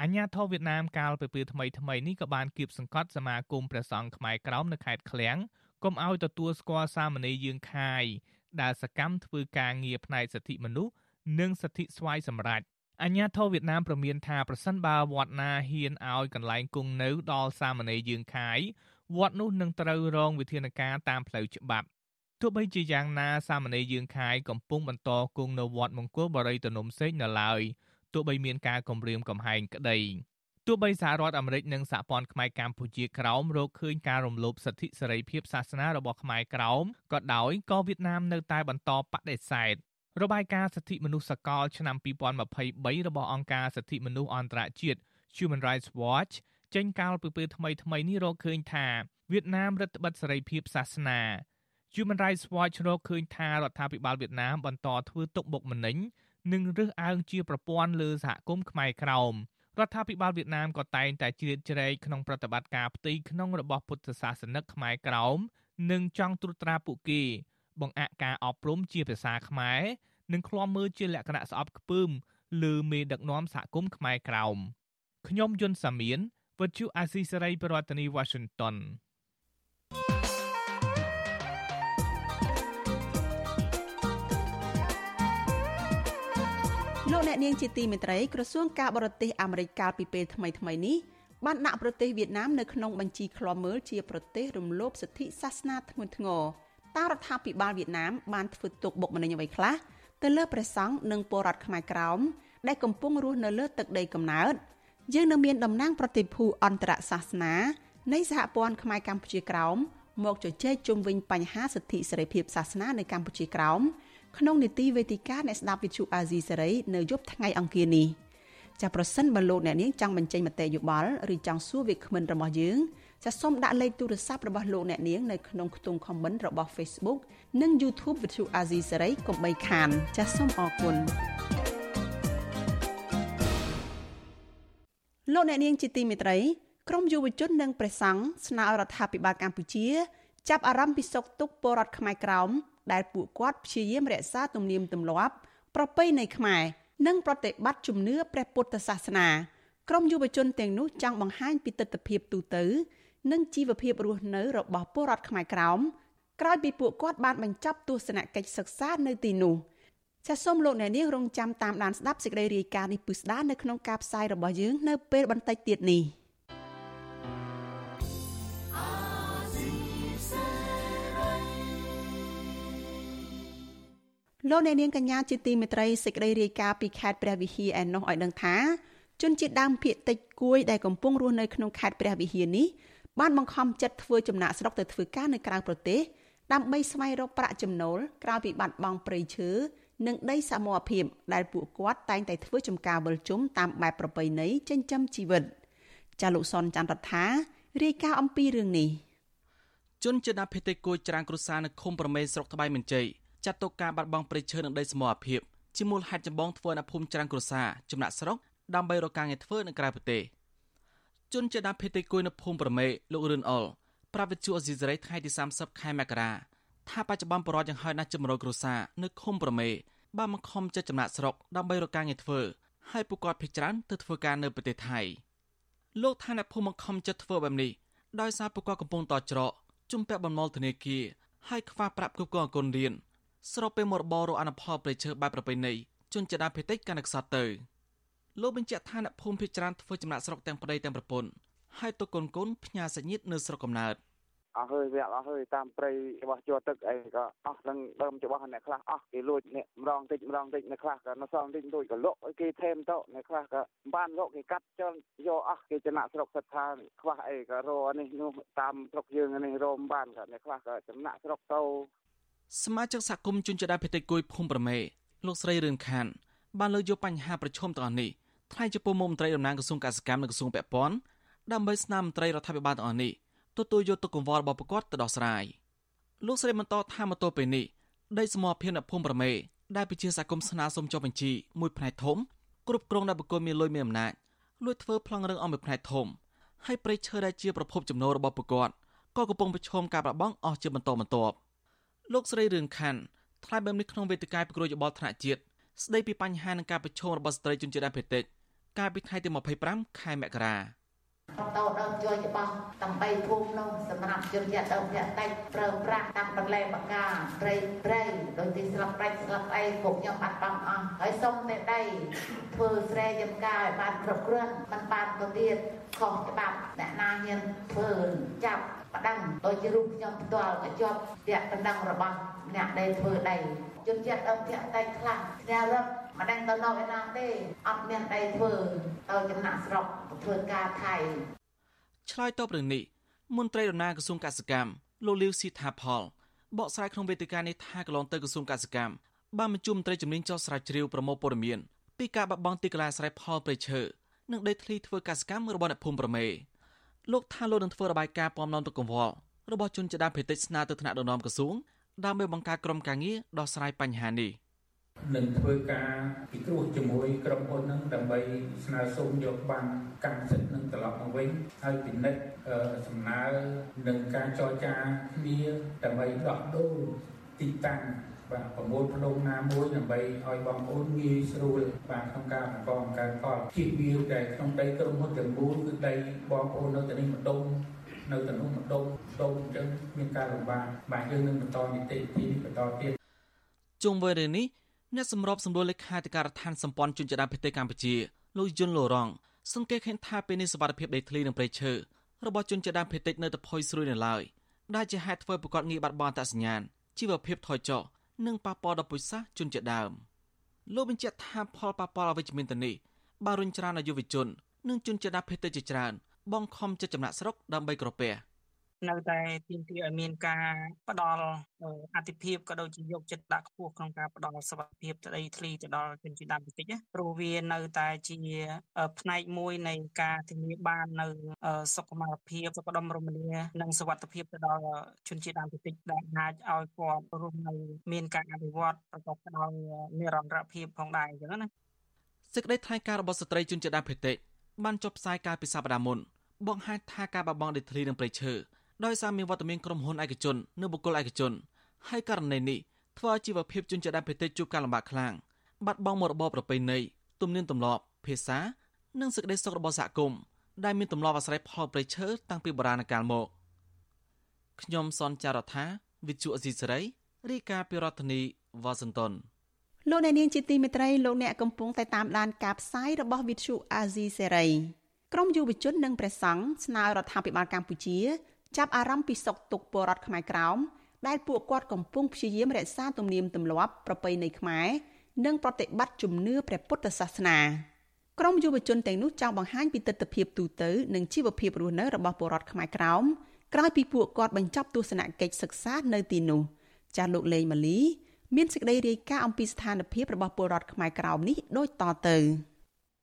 អាញាធរវៀតណាមកាលពីពេលថ្មីថ្មីនេះក៏បានគៀបសង្កត់សមាគមព្រះសង្ឃខ្មែរក្រោមនៅខេត្តឃ្លៀងកុំឲ្យទទួលស្គាល់សាមណេរយើងខាយដែលសកម្មធ្វើការងារផ្នែកសិទ្ធិមនុស្សនិងសិទ្ធិស្វ័យសម្រេចអញ្ញាធិវៀតណាមប្រមានថាប្រសិនបើវត្តណាហ៊ានឲ្យកន្លែងគង់នៅដល់សាមណេរយើងខាយវត្តនោះនឹងត្រូវរងវិធានការតាមផ្លូវច្បាប់ ទោះបីជាយ៉ាងណាសាមណេរយើងខាយកំពុងបន្តគង់នៅវត្តមង្គលបរិយទនំសេកនៅឡើយទោះបីមានការគម្រាមកំហែងក្តីទោះបីសហរដ្ឋអាមេរិកនិងសហព័ន្ធខ្មែរកម្ពុជាក្រោមរកឃើញការរំលោភសិទ្ធិសេរីភាពសាសនារបស់ខ្មែរក្រោមក៏ដោយក៏វៀតណាមនៅតែបន្តបដិសេធរបាយការណ៍សិទ្ធិមនុស្សសកលឆ្នាំ2023របស់អង្គការសិទ្ធិមនុស្សអន្តរជាតិ Human Rights Watch ចេញកាលពីពេលថ្មីថ្មីនេះរកឃើញថាវៀតណាមរដ្ឋបិទសេរីភាពសាសនា Human Rights Watch រកឃើញថារដ្ឋាភិបាលវៀតណាមបន្តធ្វើទុកបុកម្នេញនិងរើសអើងជាប្រព័ន្ធលើសហគមន៍ខ្មែរក្រោមរដ្ឋាភិបាលវៀតណាមក៏តែងតែជ្រៀតជ្រែកក្នុងប្រតិបត្តិការផ្ទៃក្នុងរបស់ពុទ្ធសាសនិកខ្មែរក្រោមនិងចង់ត្រួតត្រាពួកគេ បង្អាក់ការអប់រំជាភាសាខ្មែរនិងឃ្លាំមើលជាលក្ខណៈស្អប់ខ្ពើមលើមេដឹកនាំសហគមន៍ខ្មែរក្រោមខ្ញុំយុនសាមៀនវិទ្យុអាស៊ីសេរីប្រធានាធិបតី Washington លោកអ្នកនាងជាទីមេត្រីក្រសួងការបរទេសអាមេរិកកាលពីពេលថ្មីថ្មីនេះបានដាក់ប្រទេសវៀតណាមនៅក្នុងបញ្ជីឃ្លាំមើលជាប្រទេសរំលោភសិទ្ធិសាសនាធ្ងន់ធ្ងរតើរដ្ឋាភិបាលវៀតណាមបានធ្វើទុកបុកម្នេញអ្វីខ្លះទៅលើព្រះសង្ឃនិងពលរដ្ឋខ្មែរក្រោមដែលកំពុងរស់នៅលើទឹកដីកំណើតយើងនៅមានតំណាងប្រតិភូអន្តរសាសនានៃសហព័ន្ធខ្មែរកម្ពុជាក្រោមមកជជែកជុំវិញបញ្ហាសិទ្ធិសេរីភាពសាសនានៅកម្ពុជាក្រោម ក្នុងនីតិវេទិកាអ្នកស្ដាប់វិទ្យុអាស៊ីសេរីនៅយប់ថ្ងៃអង្គារនេះចាប្រសិនបើលោកអ្នកនាងចង់បញ្ចេញមតិយោបល់ឬចង់សួរវាគ្មិនរបស់យើងចាសូមដាក់លេខទូរស័ព្ទរបស់លោកអ្នកនាងនៅក្នុងខ្ទង់ comment របស់ Facebook និង YouTube វិទ្យុអាស៊ីសេរីកុំបីខាន ចាសូមអរគុណលោកអ្នកនាងជាទីមេត្រីក្រមយុវជននិងព្រះសង្ឃស្នើរដ្ឋាភិបាលកម្ពុជា ចាប់អារម្មណ៍ពីសុខទុក្ខពលរដ្ឋខ្មែរក្រោម ដែលពួកគាត់ព្យាយាមរក្សាទំនៀមទម្លាប់ ប្រពៃណីខ្មែរនិងប្រតិបត្តិជំនឿព្រះពុទ្ធសាសនាក្រមយុវជនទាំងនោះចង់បង្ហាញពីទស្សនវិជ្ជាទូទៅនិងជីវភាពរស់នៅរបស់ពលរដ្ឋខ្មែរក្រោមក្រោយពីពួកគាត់បានបញ្ចប់ទស្សនកិច្ចសិក្សានៅទីនោះចាសសូមលោកអ្នកនាងរងចាំតាមដានស្ដាប់សេចក្តីរាយការណ៍នេះពិស្ដានៅក្នុងការផ្សាយរបស់យើងនៅពេលបន្តិចទៀតនេះ។ លោកអ្នកនាងកញ្ញាជាទីមេត្រីសេចក្តីរាយការណ៍ពីខេត្តព្រះវិហារឯណោះឲ្យដឹងថាជនជាតិដើមភាគតិចគួយដែលកំពុងរស់នៅក្នុងខេត្តព្រះវិហារនេះបានបង្ខំចិត្តធ្វើចំណាក់ស្រុកទៅធ្វើការនៅក្រៅប្រទេសដើម្បីស្វែងរកប្រាក់ចំណូលក្រៅពីបាត់បង់ព្រៃឈើនិងដីសមរភាពដែលពួកគាត់តែងតែធ្វើចំការវិលជុំតាមបែបប្រពៃណីចិញ្ចឹមជីវិតចាលោកសុនច័ន្ទរដ្ឋារាយការណ៍អំពីរឿងនេះជនជាតិដើមភាគតិចគួយច្រាងគ្រួសារនៅឃុំប្រមេស្រុកត្បៃមិនជ័យ ចាត់ទុកការបាត់បង់ព្រៃឈើនិងដីសមរភាពជាមូលហេតុចម្បងធ្វើឲ្យភូមិច្រាំងគ្រួសារចំណាក់ស្រុកដើម្បីរកការងារធ្វើនៅក្រៅប្រទេសជនជាដើមភេទគួយនៅភូមិប្រមេលោករឿនអុលប្រាប់វិទ្យុអេស៊ីសរ៉ៃថ្ងៃទី30ខែមករាថាបច្ចុប្បន្នបរិវត្តយ៉ាងហោចណាស់ជំរយគ្រួសារនៅឃុំប្រមេបានមកខំចិត្តចំណាក់ស្រុកដើម្បីរកការងារធ្វើហើយពួកគាត់ភ័យច្រើនទៅធ្វើការនៅប្រទេសថៃលោកថាអ្នកភូមិមកខំចិត្តធ្វើបែបនេះដោយសារពួកគាត់កំពុងតច្រកជំពាក់បំណុលធនាគារហើយខ្វះប្រាក់គ្រប់គ្រងអគុណរៀន ស្របពេលមរបររអនុផលប្រៃឈើបែបប្រពៃណីជនជាតិដើមភាគតិចកាន់តែខ្សត់ទៅលោកបញ្ជាក់ថាអ្នកភូមិភាគច្រើនធ្វើចំណាក់ស្រុកទាំងប្តីទាំងប្រពន្ធហើយទុកកូនកូនផ្ញើសាច់ញាតិនៅស្រុកកំណើតអស់ហើយវាអស់ហើយតាមព្រៃរបស់ជាប់ទឹកអីក៏អស់នឹងដើមរបស់អ្នកខ្លះអស់គេលួចអ្នកម្ដងតិចម្ដងតិចអ្នកខ្លះក៏នៅសល់តិចលួចក៏លក់ឲ្យគេថែមទៅអ្នកខ្លះក៏បានលក់គេកាត់ចោលយកអស់គេចំណាក់ស្រុកសិតថាខ្វះអីក៏រកនេះនោះតាមស្រុកយើងនេះរមបានក៏អ្នកខ្លះក៏ចំណាក់ស្រុកទៅ សមាជិកសហគមន៍ជនជាតិដើមភាគតិចគួយភូមិប្រមេលោកស្រីរឿនខានបានលើកយកបញ្ហាប្រឈមទាំងអស់នេះថ្លែងចំពោះមុខមន្ត្រីតំណាងក្រសួងកសិកម្មនិងក្រសួងពាក់ព័ន្ធដើម្បីស្នើមន្ត្រីរដ្ឋាភិបាលទាំងអស់នេះទទួលយកទុកកង្វល់របស់ប្រកបទៅដោះស្រាយលោកស្រីបន្តថាមកទល់ពេលនេះដីសមរភាពនៅភូមិប្រមេដែលប្រជាសហគមន៍ស្នើសុំចុះបញ្ជីមួយផ្នែកធំគ្រប់គ្រងដោយបុគ្គលមានលុយមានអំណាចលួចធ្វើប្លង់រឹងអំមួយផ្នែកធំហើយព្រៃឈើដែលជាប្រភពចំណូលរបស់ប្រកបក៏កំពុងប្រឈមការបាត់បង់អស់ជាបន្តបន្ទាប់ លោកស្រីរឿងខាន់ថ្លែងបែបនេះក្នុងវេទិកាប្រកួតយោបល់ថ្នាក់ជាតិស្ដីពីបញ្ហានឹងការប្រឈមរបស់ស្ត្រីជនជាតិដើមភាគតិចកាលពីថ្ងៃទី25ខែមករាតោដើមជួយច្បាស់ទាំង3ភូមិនោះសម្រាប់ជនជាតិដើមភាគតិចប្រើប្រាស់តាមបន្លែបកាព្រៃព្រៃដោយទីស្លាប់ប្រាច់ស្លាប់អីពួកខ្ញុំបាត់បង់អស់ហើយសុំតែដីធ្វើស្រែចំការឲ្យបានគ្រប់គ្រាន់មិនបានទៅទៀតខុសច្បាប់អ្នកណាហ៊ានធ្វើចាប់ ប្តឹងដោយជារូបខ្ញុំផ្ទាល់ក៏ជាប់ពាក្យបណ្ដឹងរបស់អ្នកដែលធ្វើដីជនជាតិដើមភាគតិចខ្លះអ្នករត់មិនដឹងទៅនៅឯណាទេអត់មានដីធ្វើទៅចំណាក់ស្រុកធ្វើការថៃឆ្លើយតបរឿងនេះមន្ត្រីដំណើរក្រសួងកសិកម្មលោកលាវស៊ីថាផលបកស្រាយក្នុងវេទិកានេះថាកន្លងទៅក្រសួងកសិកម្មបានបញ្ជុំមន្ត្រីជំនាញចោះស្រាវជ្រាវប្រមូលព័ត៌មានពីការបាត់បង់ទីកន្លែងស្រែផលព្រៃឈើនិងដីធ្លីធ្វើកសិកម្មរបស់អ្នកភូមិប្រមេ លោកថាលោកនឹងធ្វើរបាយការណ៍ពំនាំទៅកង្វល់របស់ជនជាដើមភេតិចស្នើទៅថ្នាក់ដឹកនាំក្រសួងដើម្បីបង្កើតក្រុមការងារដោះស្រាយបញ្ហានេះនឹងធ្វើការពិគ្រោះជាមួយក្រុមហ៊ុននឹងដើម្បីស្នើសុំយកបានកម្មសិទ្ធិនឹងត្រឡប់មកវិញហើយពិនិត្យសំណើនឹងការចរចាគ្នាដើម្បីដោះដូរទីតាំង បាទប្រមូលផ្ដុំណាមួយដើម្បីឲ្យបងប្អូនងាយស្រួលបាទក្នុងការបង្កបង្កើនផលជិះវាតែក្នុងដីក្រុមហ៊ុនទាំងមូលគឺដីបងប្អូននៅទីនេះម្ដុំនៅទីនោះម្ដុំដុំអញ្ចឹងមានការលំបាកបាទយើងនឹងបន្តនីតិវិធីនេះបន្តទៀតជុំវិញរឿងនេះអ្នកសម្របសម្រួលលេខាធិការដ្ឋានសម្ព័ន្ធជនជាតិដើមភាគតិចកម្ពុជាលោកយុនលូរងសង្កេតឃើញថាពេលនេះសវត្ថភាពដីធ្លីនិងព្រៃឈើរបស់ជនជាតិដើមភាគតិចនៅតែផុយស្រួយនៅឡើយដែលជាហេតុធ្វើប្រកបងារបាត់បង់អត្តសញ្ញាណជីវភាពថយចុះ និងប៉ះពាល់ដល់ពុយសាសជនជាដើមលោកបញ្ជាក់ថាផលប៉ះពាល់អវិជ្ជមានទៅនេះបានរុញច្រានឲ្យយុវជន និងជនជាតិដើមភាគតិចជាច្រើនបងខំចិត្តចំណាក់ស្រុកដើម្បីក្រពះ។ នៅតែទាមទារឲ្យមានការផ្ដល់អតិភិបក៏ដូចជាយកចិត្តដាក់ខ្ពស់ក្នុងការផ្ដល់សុវត្ថិភាពទៅដីធ្លីទៅដល់ជនជាតិដើមភាគតិចណាព្រោះវានៅតែជាផ្នែកមួយនៃការធានាបាននៅសុខុមាលភាពសុខដុមរមនានិងសុវត្ថិភាពទៅដល់ជនជាតិដើមភាគតិចដែលអាចឲ្យគាត់រស់នៅមានការអភិវឌ្ឍប្រកបដោយនិរន្តរភាពផងដែរអញ្ចឹងណាសេចក្តីថ្លែងការណ៍របស់ស្ត្រីជនជាតិដើមភាគតិចបានចុះផ្សាយកាលពីសប្តាហ៍មុនបង្ហាញថាការបាត់បង់ដីធ្លីនិងព្រៃឈើ ដោយសារមានវត្តមានក្រុមហ៊ុនឯកជននិងបុគ្គលឯកជនហើយករណីនេះធ្វើឲ្យជីវភាពជនជាតិដើមភាគតិចជួបការលំបាកខ្លាំងបាត់បង់មុខរបរប្រពៃណីទំនៀមទម្លាប់ភាសា និងសេចក្តីសុខរបស់សហគមន៍ដែលមានទម្លាប់អាស្រ័យផលព្រៃឈើតាំងពីបុរាណកាលមកខ្ញុំសនចាររថាវិទ្យុអេស៊ីសេរីរាយការណ៍ពីរដ្ឋធានីវ៉ាស៊ីនតោនលោកអ្នកនាងជាទីមេត្រីលោកអ្នកកំពុងតែតាមដានការផ្សាយរបស់វិទ្យុអាស៊ីសេរីក្រមយុវជននិងព្រះសង្ឃស្នើរដ្ឋាភិបាលកម្ពុជា ចាប់អារម្មណ៍ពីសុខទុក្ខពលរដ្ឋខ្មែរក្រោមដែលពួកគាត់កំពុងព្យាយាមរក្សាទំនៀមទម្លាប់ប្រពៃណីខ្មែរនិងប្រតិបត្តិជំនឿព្រះពុទ្ធសាសនាក្រមយុវជនទាំងនោះចង់បង្ហាញពីទស្សនវិជ្ជាទូទៅនិងជីវភាពរស់នៅរបស់ពលរដ្ឋខ្មែរក្រោមក្រោយពីពួកគាត់បញ្ចប់ទស្សនកិច្ចសិក្សានៅទីនោះចាស់លោកលេងម៉ាលី មានសេចក្តីរាយការណ៍អំពីស្ថានភាពរបស់ពលរដ្ឋខ្មែរក្រោមនេះដូចតទៅ។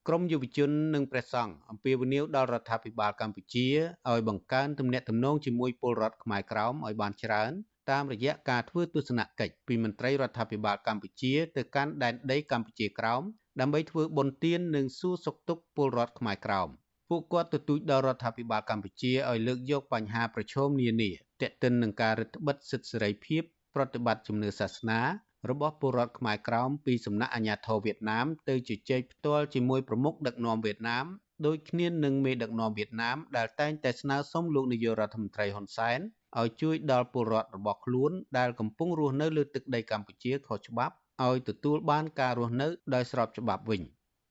ក្រមយុវជននិងព្រះសង្ឃអំពាវនាវដល់រដ្ឋាភិបាលកម្ពុជាឲ្យបង្កើនទំនាក់ទំនងជាមួយពលរដ្ឋខ្មែរក្រោមឲ្យបានច្រើនតាមរយៈការធ្វើទស្សនកិច្ចពីមន្ត្រីរដ្ឋាភិបាលកម្ពុជាទៅកាន់ដែនដីកម្ពុជាក្រោមដើម្បីធ្វើបុណ្យទាននិងសួរសុខទុក្ខពលរដ្ឋខ្មែរក្រោមពួកគាត់ទទូចដល់រដ្ឋាភិបាលកម្ពុជាឲ្យលើកយកបញ្ហាប្រឈមនានាទាក់ទិននឹងការរឹតបន្តឹងសិទ្ធិសេរីភាពប្រតិបត្តិជំនឿសាសនា របស់ពលរដ្ឋខ្មែរក្រោមពីសំណាក់អាជ្ញាធរវៀតណាមទៅជជែកផ្ទាល់ជាមួយប្រមុខដឹកនាំវៀតណាមដោយគ្នានឹងមេដឹកនាំវៀតណាមដែលតែងតែស្នើសុំលោកនាយករដ្ឋមន្ត្រីហ៊ុនសែនឲ្យជួយដល់ពលរដ្ឋរបស់ខ្លួនដែលកំពុងរស់នៅលើទឹកដីកម្ពុជាខុសច្បាប់ឲ្យទទួលបានការរស់នៅដោយស្របច្បាប់វិញ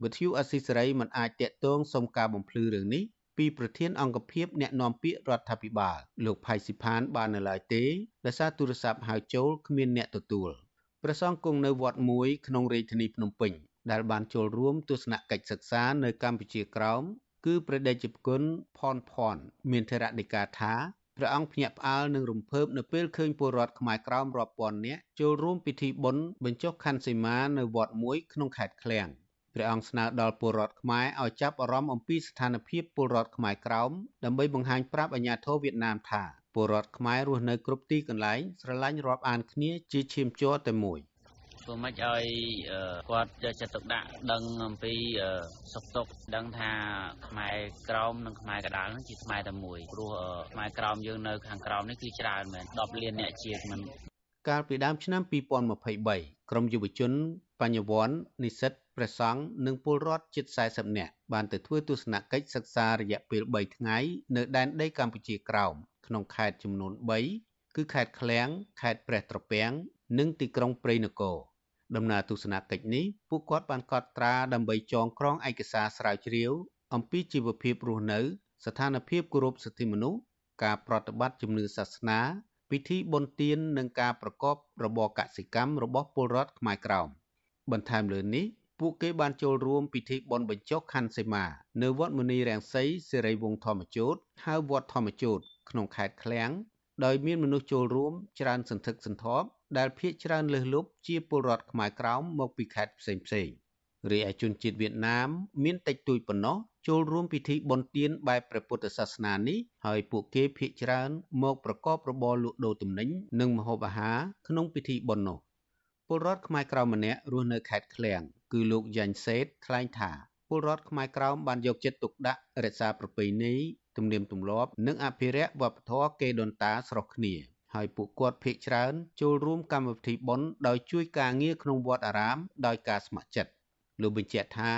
វិទ្យុអស៊ីសេរីមិនអាចតាក់ទងសុំការបំភ្លឺរឿងនេះពីប្រធានអង្គភិបអ្នកណែនាំពាក្យរដ្ឋាភិបាលលោកផៃស៊ីផានបាននៅឡើយទេដោយសារទូរស័ព្ទហៅចូលគ្មានអ្នកទទួល។ ព្រះសង្ឃគង់នៅវត្តមួយក្នុងរាជធានីភ្នំពេញដែលបានចូលរួមទស្សនកិច្ចសិក្សានៅកម្ពុជាក្រោមគឺព្រះដេចប្រគុណផនផនមានធរណីកាថាព្រះអង្គភ្ញាក់ផ្អើលនឹងរំភើបនៅពេលឃើញពលរដ្ឋខ្មែរក្រោមរាប់ពាន់នាក់ចូលរួមពិធីបុណ្យបញ្ចុះខណ្ឌសីមានៅវត្តមួយក្នុងខេត្តឃ្លៀង ព្រះអង្គស្នើដល់ពលរដ្ឋខ្មែរឲ្យចាប់អារម្មណ៍អំពីស្ថានភាពពលរដ្ឋខ្មែរក្រោមដើម្បីបង្ហាញប្រាប់អាជ្ញាធរវៀតណាមថាពលរដ្ឋខ្មែររស់នៅគ្រប់ទីកន្លែងស្រឡាញ់រាប់អានគ្នាជាឈាមជ័រតែមួយធ្វើម៉េចឲ្យគាត់យកចិត្តទុកដាក់ដឹងអំពីសុខទុក្ខដឹងថាខ្មែរក្រមនិងខ្មែរកដាលនឹងជាខ្មែរតែមួយព្រោះខ្មែរក្រមយើងនៅខាងក្រោមនេះគឺច្រើនមែន10លានអ្នកជាមិនកាលពីដើមឆ្នាំ2023ក្រមយុវជន បញ្ញវន្តនិស្សិត ព្រះសង្ឃនិងពលរដ្ឋជិត40នាក់បានទៅធ្វើទស្សនកិច្ចសិក្សារយៈពេល3ថ្ងៃនៅដែនដីកម្ពុជាក្រោមក្នុងខេត្តចំនួន3គឺខេត្តឃ្លៀងខេត្តព្រះត្រពាំងនិងទីក្រុងព្រៃនគរដំណើរទស្សនកិច្ចនេះពួកគាត់បានកត់ត្រាដើម្បីចងក្រងឯកសារស្រាវជ្រាវ អំពីជីវភាពរស់នៅ ស្ថានភាពគោរពសិទ្ធិមនុស្សការប្រតិបត្តិជំនឿសាសនា ពិធីបុណ្យទាននិងការប្រកបរបរកសិកម្មរបស់ពលរដ្ឋខ្មែរក្រោមបន្ថែមលើនេះ ពួកគេបានចូលរួមពិធីបុណ្យបញ្ចុះខន្ធសីមា នៅវត្តមុនីរាំងសីសេរីវង្សធម្មជូតហៅវត្តធម្មជូតក្នុងខេត្តឃ្លាំងដោយមានមនុស្សចូលរួមច្រើនសន្ធឹកសន្ធាប់ដែលភ ieck ច្រើនលើសលប់ជាពលរដ្ឋខ្មែរក្រោមមកពីខេត្តផ្សេងផ្សេងរីឯជនជាតិវៀតណាម មានតិចតួចប៉ុណ្ណោះចូលរួមពិធីបុណ្យទានបែបព្រះពុទ្ធសាសនានេះហើយពួកគេភ ieck ច្រើនមកប្រកបរបរលក់ដូរទំនិញនិងម្ហូបអាហារក្នុងពិធីបុណ្យនោះពលរដ្ឋខ្មែរក្រៅម្នាក់រស់នៅខេត្តឃ្លៀង គឺលោកយ៉ាញ់សេតថ្លែងថាពលរដ្ឋខ្មែរក្រៅបានយកចិត្តទុកដាក់រក្សាប្រពៃណីទំនៀមទម្លាប់និងអភិរក្សវប្បធម៌កេរដូនតាស្រុះគ្នាហើយពួកគាត់ភ័យច្រើនចូលរួមកម្មវិធីបុណ្យដោយជួយការងារក្នុងវត្តអារាមដោយការស្ម័គ្រចិត្តលោកបញ្ជាក់ថា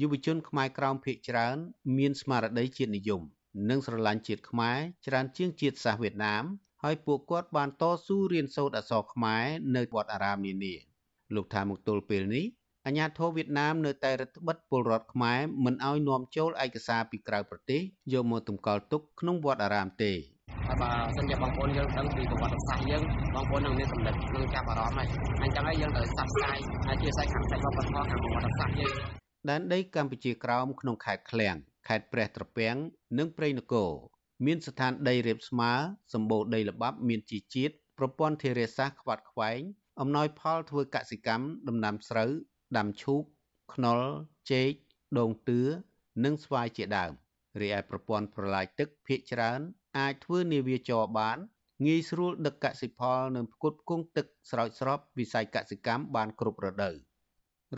យុវជនខ្មែរក្រោមភ័យច្រើន មានស្មារតីជាតិនិយម និងស្រឡាញ់ជាតិខ្មែរច្រើនជាងជាតិសាសន៍វៀតណាមហើយពួកគាត់បានតស៊ូរៀនសូត្រអក្សរខ្មែរនៅវត្តអារាមនានាលោកថាមកទល់ពេលនេះ អាញាធរវៀតណាមនៅតែរដ្ឋបិទពលរដ្ឋខ្មែរមិនឲ្យនាំចូលឯកសារពីក្រៅប្រទេសយកមកតម្កល់ទុកក្នុងវត្តអារាមទេហើយបើសិនជាបងប្អូនយើងដឹងពីប្រវត្តិសាស្ត្រយើងបងប្អូននឹងមានសម្លេចនឹងចាប់អារម្មណ៍ហើយអញ្ចឹងហើយយើងត្រូវផ្សព្វផ្សាយហើយជាសាច់ខាងផ្នែកវប្បធម៌ខាងប្រវត្តិសាស្ត្រយើងដែនដីកម្ពុជាក្រោមក្នុងខេត្តឃ្លៀងខេត្តព្រះត្រពាំងនិងព្រៃនគរមានស្ថានដីរាបស្មើសម្បូរដីល្បាប់មានជីជាតិប្រព័ន្ធធារាសាស្ត្រខ្វាត់ខ្វែងអំណោយផលធ្វើកសិកម្មដំណាំស្រូវ ដាំឈូកខ្នុរចេកដូងទឿនិងស្វាយជាដើមរីឯប្រព័ន្ធប្រឡាយទឹកភាគច្រើន អាចធ្វើនាវាចរបានងាយស្រួលដឹកកសិផលនិងផ្គត់ផ្គង់ទឹកស្រោចស្រពវិស័យកសិកម្មបានគ្រប់រដូវ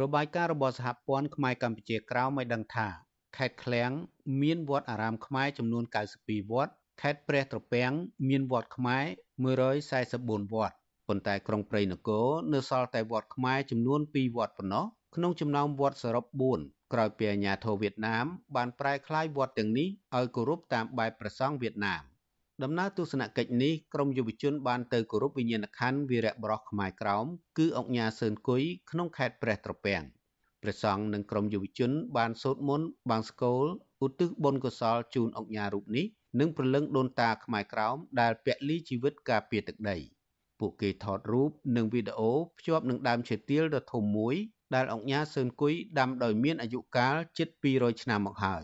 របាយការណ៍របស់សហព័ន្ធខ្មែរកម្ពុជាក្រោមឲ្យដឹងថាខេត្តឃ្លៀងមានវត្តអារាមខ្មែរចំនួន92វត្តខេត្តព្រះត្រពាំងមានវត្តខ្មែរ144វត្ត ប៉ុន្តែក្រុងព្រៃនគរនៅសល់តែវត្តខ្មែរចំនួន2វត្តប៉ុណ្ណោះក្នុងចំណោមវត្តសរុប4ក្រោយពីអាញាធរវៀតណាមបានប្រែក្លាយវត្តទាំងនេះឲ្យគោរពតាមបែបព្រះសង្ឃវៀតណាមដំណើរទស្សនកិច្ចនេះក្រុមយុវជនបានទៅគោរពវិញ្ញាណក្ខន្ធវីរៈបរោះខ្មែរក្រោមគឺអង្គញាសឿនគុយក្នុងខេត្តព្រះត្រពាំងព្រះសង្ឃនិងក្រុមយុវជន បានសូត្រមន្តបង្សុកូលឧទ្ទិសបុណ្យកុសលជូនអង្គញារូបនេះនិងព្រលឹងដូនតាខ្មែរក្រោមដែលពលីជីវិតការពារទឹកដី។ ពួកគេថតរូបនិងវីដេអូភ្ជាប់នឹងដើមឈើទាលដ៏ធំមួយដែលអង្គញាសឿនគុយដាំដោយមានអាយុកាលជិត200ឆ្នាំមកហើយ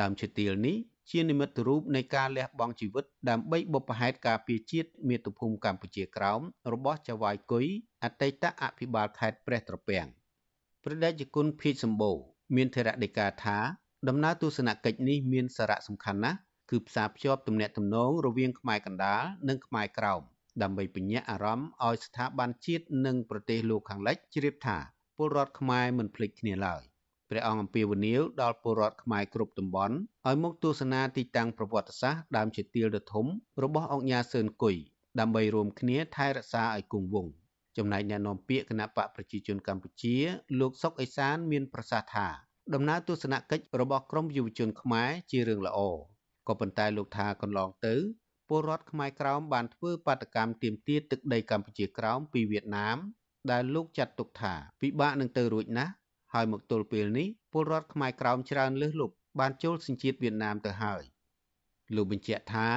ដើមឈើទាលនេះជានិមិត្តរូបនៃការលះបង់ជីវិតដើម្បីបុព្វហេតុការពារជាតិមាតុភូមិកម្ពុជាក្រោមរបស់ចៅហ្វាយគុយអតីតអភិបាលខេត្តព្រះត្រពាំងព្រះតេជគុណភីសម្បូរមានធរណីកាថាដំណើរទស្សនកិច្ចនេះមានសារៈសំខាន់ណាស់គឺផ្សារភ្ជាប់ទំនាក់ទំនងរវាងខ្មែរកណ្ដាលនិងខ្មែរក្រោម ដើម្បីពញ្ញាអារម្មណ៍ឲ្យស្ថាប័នជាតិនិងប្រទេសលោកខាងលិចជ្រាបថាពលរដ្ឋខ្មែរមិនភ្លេចគ្នាឡើយព្រះអង្គអំពាវនាវដល់ពលរដ្ឋខ្មែរគ្រប់តំបន់ឲ្យមកទស្សនាទីតាំងប្រវត្តិសាស្ត្រដើមជាទាលដ៏ធំរបស់អង្គញាសឿនគុយដើម្បីរួមគ្នាថែរក្សាឲ្យគង់វង្សចំណែកអ្នកនាំពាក្យគណៈបកប្រជាជនកម្ពុជា លោកសុកអេសានមានប្រសាសន៍ថាដំណើរទស្សនកិច្ចរបស់ក្រមយុវជនខ្មែរជារឿងល្អក៏ប៉ុន្តែលោកថាកន្លងទៅ ពលរដ្ឋខ្មែរក្រោមបានធ្វើបាតកម្មទាមទារទឹកដីកម្ពុជាក្រោមពីវៀតណាម ដែលលោកចាត់ទុកថាពិបាកនឹងទៅរួចណាស់ហើយមកទល់ពេលនេះពលរដ្ឋខ្មែរក្រោមច្រើនលើសលប់បានចូលសញ្ជាតិវៀតណាមទៅហើយលោកបញ្ជាក់ថា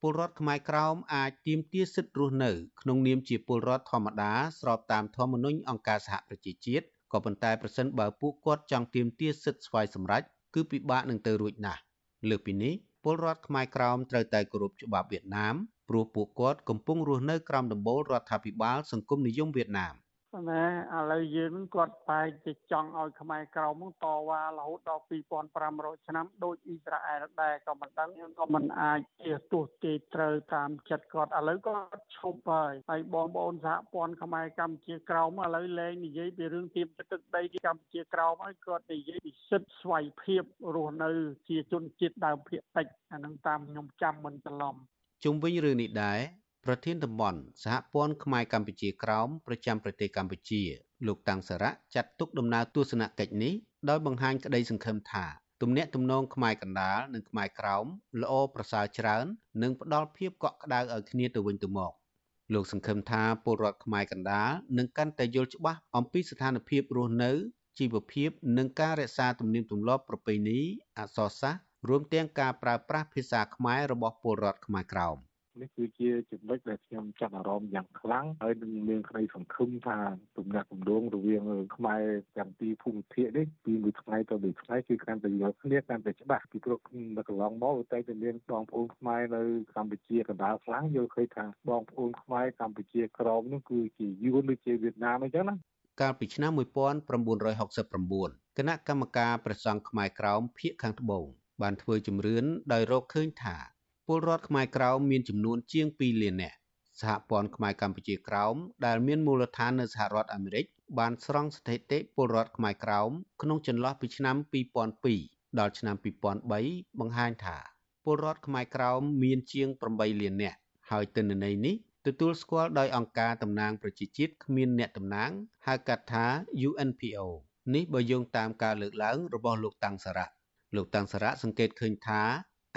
ពលរដ្ឋខ្មែរក្រោមអាចទាមទារសិទ្ធិរស់នៅ ក្នុងនាមជាពលរដ្ឋធម្មតាស្របតាមធម្មនុញ្ញអង្គការសហប្រជាជាតិក៏ប៉ុន្តែប្រសិនបើពួកគាត់ចង់ទាមទារសិទ្ធិស្វ័យសម្រេចគឺពិបាកនឹងទៅរួចណាស់លើពីនេះ ពលរដ្ឋខ្មែរក្រោមត្រូវតែគោរពច្បាប់វៀតណាម ព្រោះពួកគាត់កំពុងរស់នៅក្រោមដំបូលរដ្ឋាភិបាលសង្គមនិយមវៀតណាម ប៉ុន្តែឥឡូវយើងនឹងគាត់បែរជាចង់ឲ្យខ្មែរក្រមនឹងតវ៉ារហូតដល់2500ឆ្នាំដូចអ៊ីស្រាអែលដែរក៏មិនដឹងក៏មិនអាចជាទោះគេត្រូវតាមចិត្តគាត់ឥឡូវគាត់ឈប់ហើយហើយបងប្អូនសហព័ន្ធខ្មែរកម្ពុជាក្រមឥឡូវលែងនិយាយពីរឿងទៀមទឹកដីកម្ពុជាក្រមហើយគាត់និយាយពីសិទ្ធិស្វ័យភាពរស់នៅ ជាជនជាតិដើមភាគតិចអានឹងតាមខ្ញុំចាំមិនច្រឡំជុំវិញរឿងនេះដែរ ប្រធានតំបន់សហព័ន្ធខ្មែរកម្ពុជាក្រោមប្រចាំប្រទេសកម្ពុជា លោកតាំងសារៈចាត់ទុកដំណើរទស្សនកិច្ចនេះដោយបង្ហាញក្តីសង្ឃឹមថាទំនាក់ទំនងខ្មែរកណ្ដាលនិងខ្មែរក្រោមល្អប្រសើរច្រើននិងផ្ដល់ភាពកក់ក្ដៅឲ្យគ្នាទៅវិញទៅមកលោកសង្ឃឹមថាពលរដ្ឋខ្មែរកណ្ដាលនឹងកាន់តែយល់ច្បាស់អំពីស្ថានភាពរស់នៅជីវភាពនិងការរក្សាទំនៀមទម្លាប់ប្រពៃណីអក្សរសាស្ត្ររួមទាំងការប្រើប្រាស់ភាសាខ្មែររបស់ពលរដ្ឋខ្មែរក្រោម នេះគឺជាចំណុចដែលខ្ញុំចាប់អារម្មណ៍យ៉ាងខ្លាំងហើយនឹងមានក្តីសង្ឃឹមថាទំនាក់ទំនងរវាងខ្មែរទាំងពីរភូមិភាគនេះពីមួយថ្ងៃទៅមួយថ្ងៃគឺកាន់តែយល់គ្នាកាន់តែច្បាស់ពីព្រោះនៅកន្លងមកតែតែមានបងប្អូនខ្មែរនៅកម្ពុជាកណ្ដាលខ្លាំងយល់ឃើញថាបងប្អូនខ្មែរកម្ពុជាក្រមនោះគឺជាយួនដូចជាវៀតណាមអញ្ចឹងណាកាលពីឆ្នាំ1969គណៈកម្មការព្រះសង្ឃខ្មែរក្រោមភៀកខាងត្បូងបានធ្វើជំរឿនដោយរកឃើញថា ពលរដ្ឋខ្មែរក្រោមមានចំនួនជាង2លាននាក់សហព័ន្ធខ្មែរកម្ពុជាក្រោមដែលមានមូលដ្ឋាននៅសហរដ្ឋអាមេរិកបានស្រង់ស្ថិតិពលរដ្ឋខ្មែរក្រោមក្នុងចន្លោះពីឆ្នាំ2002ដល់ឆ្នាំ2003បង្ហាញថាពលរដ្ឋខ្មែរក្រោមមានជាង8លាននាក់ហើយទិន្នន័យនេះទទួលស្គាល់ដោយអង្គការតំណាងប្រជាជាតិគ្មានអ្នកតំណាងហៅកាត់ថា UNPO នេះបើយោងតាមការលើកឡើងរបស់លោកតាំងសារៈលោកតាំងសារៈសង្កេតឃើញថា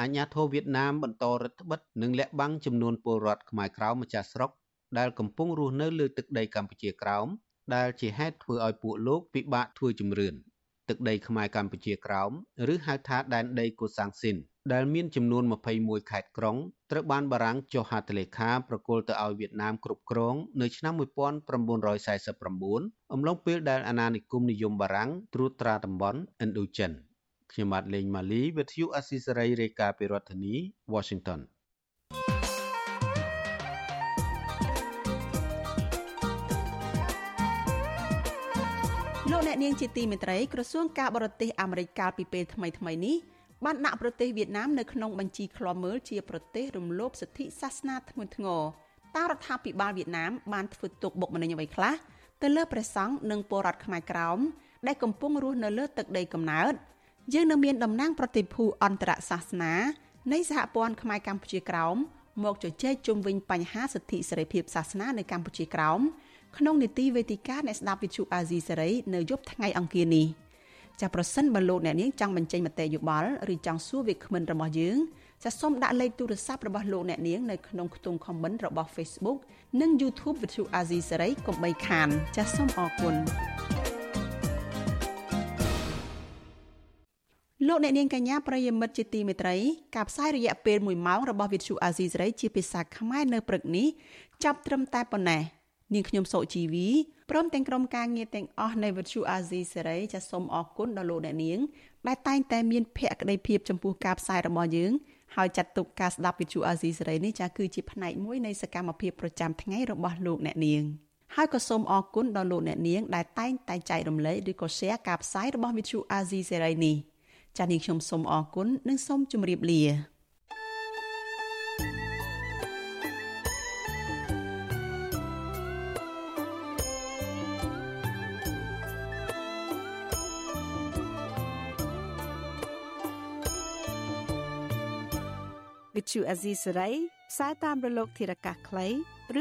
អាញាធរវៀតណាមបន្តរដ្ឋបិទនិងលាក់បាំងចំនួនពលរដ្ឋខ្មែរក្រោមម្ចាស់ស្រុកដែលកំពុងរស់នៅលើទឹកដីកម្ពុជាក្រោមដែលជាហេតុធ្វើឲ្យពួកលោកពិបាកធ្វើជំរឿនទឹកដីខ្មែរកម្ពុជាក្រោមឬហៅថាដែនដីកូសាំងស៊ីនដែលមានចំនួន21ខេត្តក្រុងត្រូវបានបារាំងចុះហត្ថលេខាប្រគល់ទៅឲ្យវៀតណាមគ្រប់គ្រងនៅឆ្នាំ1949អំឡុងពេលដែលអាណានិគមនិយមបារាំងត្រួតត្រាតំបន់ឥណ្ឌូចិន ខ្ញុំបាទលេងម៉ាលីវិទ្យុអស៊ីសេរីរាយការណ៍ពីរដ្ឋធានី Washington លោកអ្នកនាងជាទីមេត្រីក្រសួងការបរទេសអាមេរិកកាលពីពេលថ្មីៗនេះបានដាក់ប្រទេសវៀតណាមនៅក្នុងបញ្ជីឃ្លាំមើលជាប្រទេសរំលោភសិទ្ធិសាសនាធ្ងន់ធ្ងរតើរដ្ឋាភិបាលវៀតណាមបានធ្វើទុកបុកម្នេញអ្វីខ្លះទៅលើព្រះសង្ឃនិងពលរដ្ឋខ្មែរក្រោមដែលកំពុងរស់នៅលើទឹកដីកំណើត យើងនៅមានតំណាងប្រតិភូអន្តរសាសនានៃសហព័ន្ធខ្មែរកម្ពុជាក្រោមមកជជែកជុំវិញបញ្ហាសិទ្ធិសេរីភាពសាសនានៅកម្ពុជាក្រោមក្នុងនីតិវេទិកាអ្នកស្ដាប់វិទ្យុអាស៊ីសេរីនៅយប់ថ្ងៃអង្គារនេះចាប្រសិនបើលោកអ្នកនាងចង់បញ្ចេញមតិយោបល់ឬចង់សួរវាគ្មិនរបស់យើងចាសូមដាក់លេខទូរស័ព្ទរបស់លោកអ្នកនាងនៅក្នុងខ្ទង់ comment របស់ Facebook និង YouTube វិទ្យុអាស៊ីសេរីកុំបីខានចាសូមអរគុណ លោកអ្នកនាងកញ្ញាប្រិយមិត្តជាទីមេត្រីការផ្សាយរយៈពេល1ម៉ោងរបស់វិទ្យុអាស៊ីសេរីជាភាសាខ្មែរនៅព្រឹកនេះចាប់ត្រឹមតែប៉ុណ្ណេះនាងខ្ញុំសុជីវីព្រមទាំងក្រុមការងារទាំងអស់នៃវិទ្យុអាស៊ីសេរីចាសសូមអរគុណដល់លោកអ្នកនាងដែលតែងតែមានភក្ដីភាពចំពោះការផ្សាយរបស់យើងហើយចាត់ទុកការស្ដាប់វិទ្យុអាស៊ីសេរីនេះចាគឺជាផ្នែកមួយនៃសកម្មភាពប្រចាំថ្ងៃរបស់លោកអ្នកនាងហើយក៏សូមអរគុណដល់លោកអ្នកនាងដែលតែងតែចែករំលែកឬក៏ share ការផ្សាយរបស់វិទ្យុអាស៊ីសេរីនេះ ចា៎នាងខ្ញុំសូមអរគុណនិងសូមជម្រាបលាវិទ្យុអេស៊ីសរ៉ៃផ្សាយតាមរលក ធារកាសខ្លី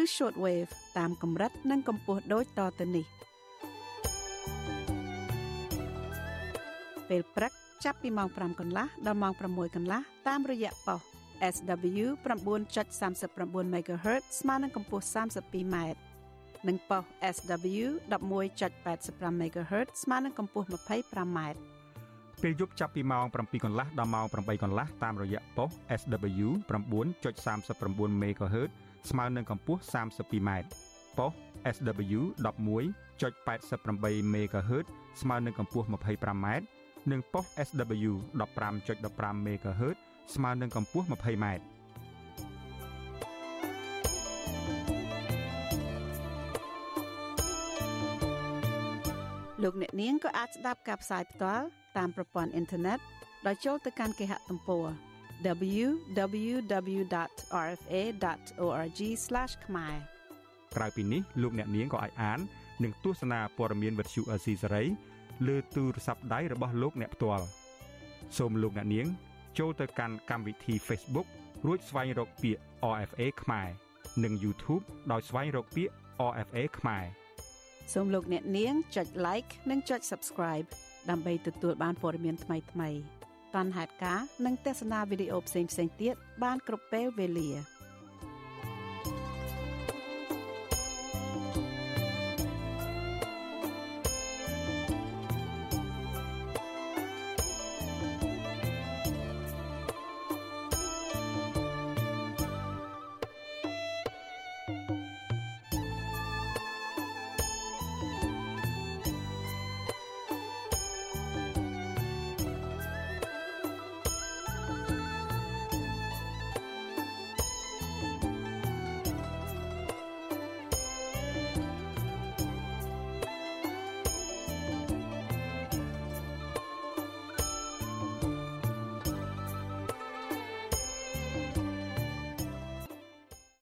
ឬ shortwave តាមកម្រិត និងកម្ពស់ដូចតទៅនេះពេលព្រឹក ចាប់ពីម៉ោង5កន្លះដល់ម៉ោង6កន្លះតាមរយៈប៉ុស SW 9.39 MHz ស្មើនឹងកម្ពស់ 32m និងប៉ុស SW 11.85 MHz ស្មើនឹងកម្ពស់ 25m ពេលយប់ចាប់ពីម៉ោង7កន្លះដល់ម៉ោង8កន្លះតាមរយៈប៉ុស SW 9.39 MHz ស្មើនឹងកម្ពស់ 32m ប៉ុស SW 11.88 MHz ស្មើនឹងកម្ពស់ 25m និងប៉ុស SW 15.15 MHz ស្មើនឹងកម្ពស់ 20m លោកអ្នកនាងក៏អាចស្ដាប់ការផ្សាយផ្ទាល់តាមប្រព័ន្ធអ៊ីនធឺណិតដោយចូលទៅកាន់គេហទំព័រ www.rfa.org/ ខ្មែរក្រៅពីនេះលោកអ្នកនាងក៏អាចអាននិងទស្សនាព័ត៌មានវិទ្យុអេស៊ីសេរី លើទូរស័ព្ទដៃរបស់លោកអ្នកផ្ទាល់សូមលោកអ្នកនាង ចូលទៅកាន់កម្មវិធី Facebook រួចស្វែងរកពាក្យ RFA ខ្មែរនិង YouTube ដោយស្វែងរកពាក្យ RFA ខ្មែរសូមលោកអ្នកនាងចុច like និងចុច subscribe ដើម្បីទទួលបានព័ត៌មានថ្មីៗបានហេតុការនិងទស្សនាវីដេអូផ្សេងៗទៀតបានគ្រប់ពេលវេលា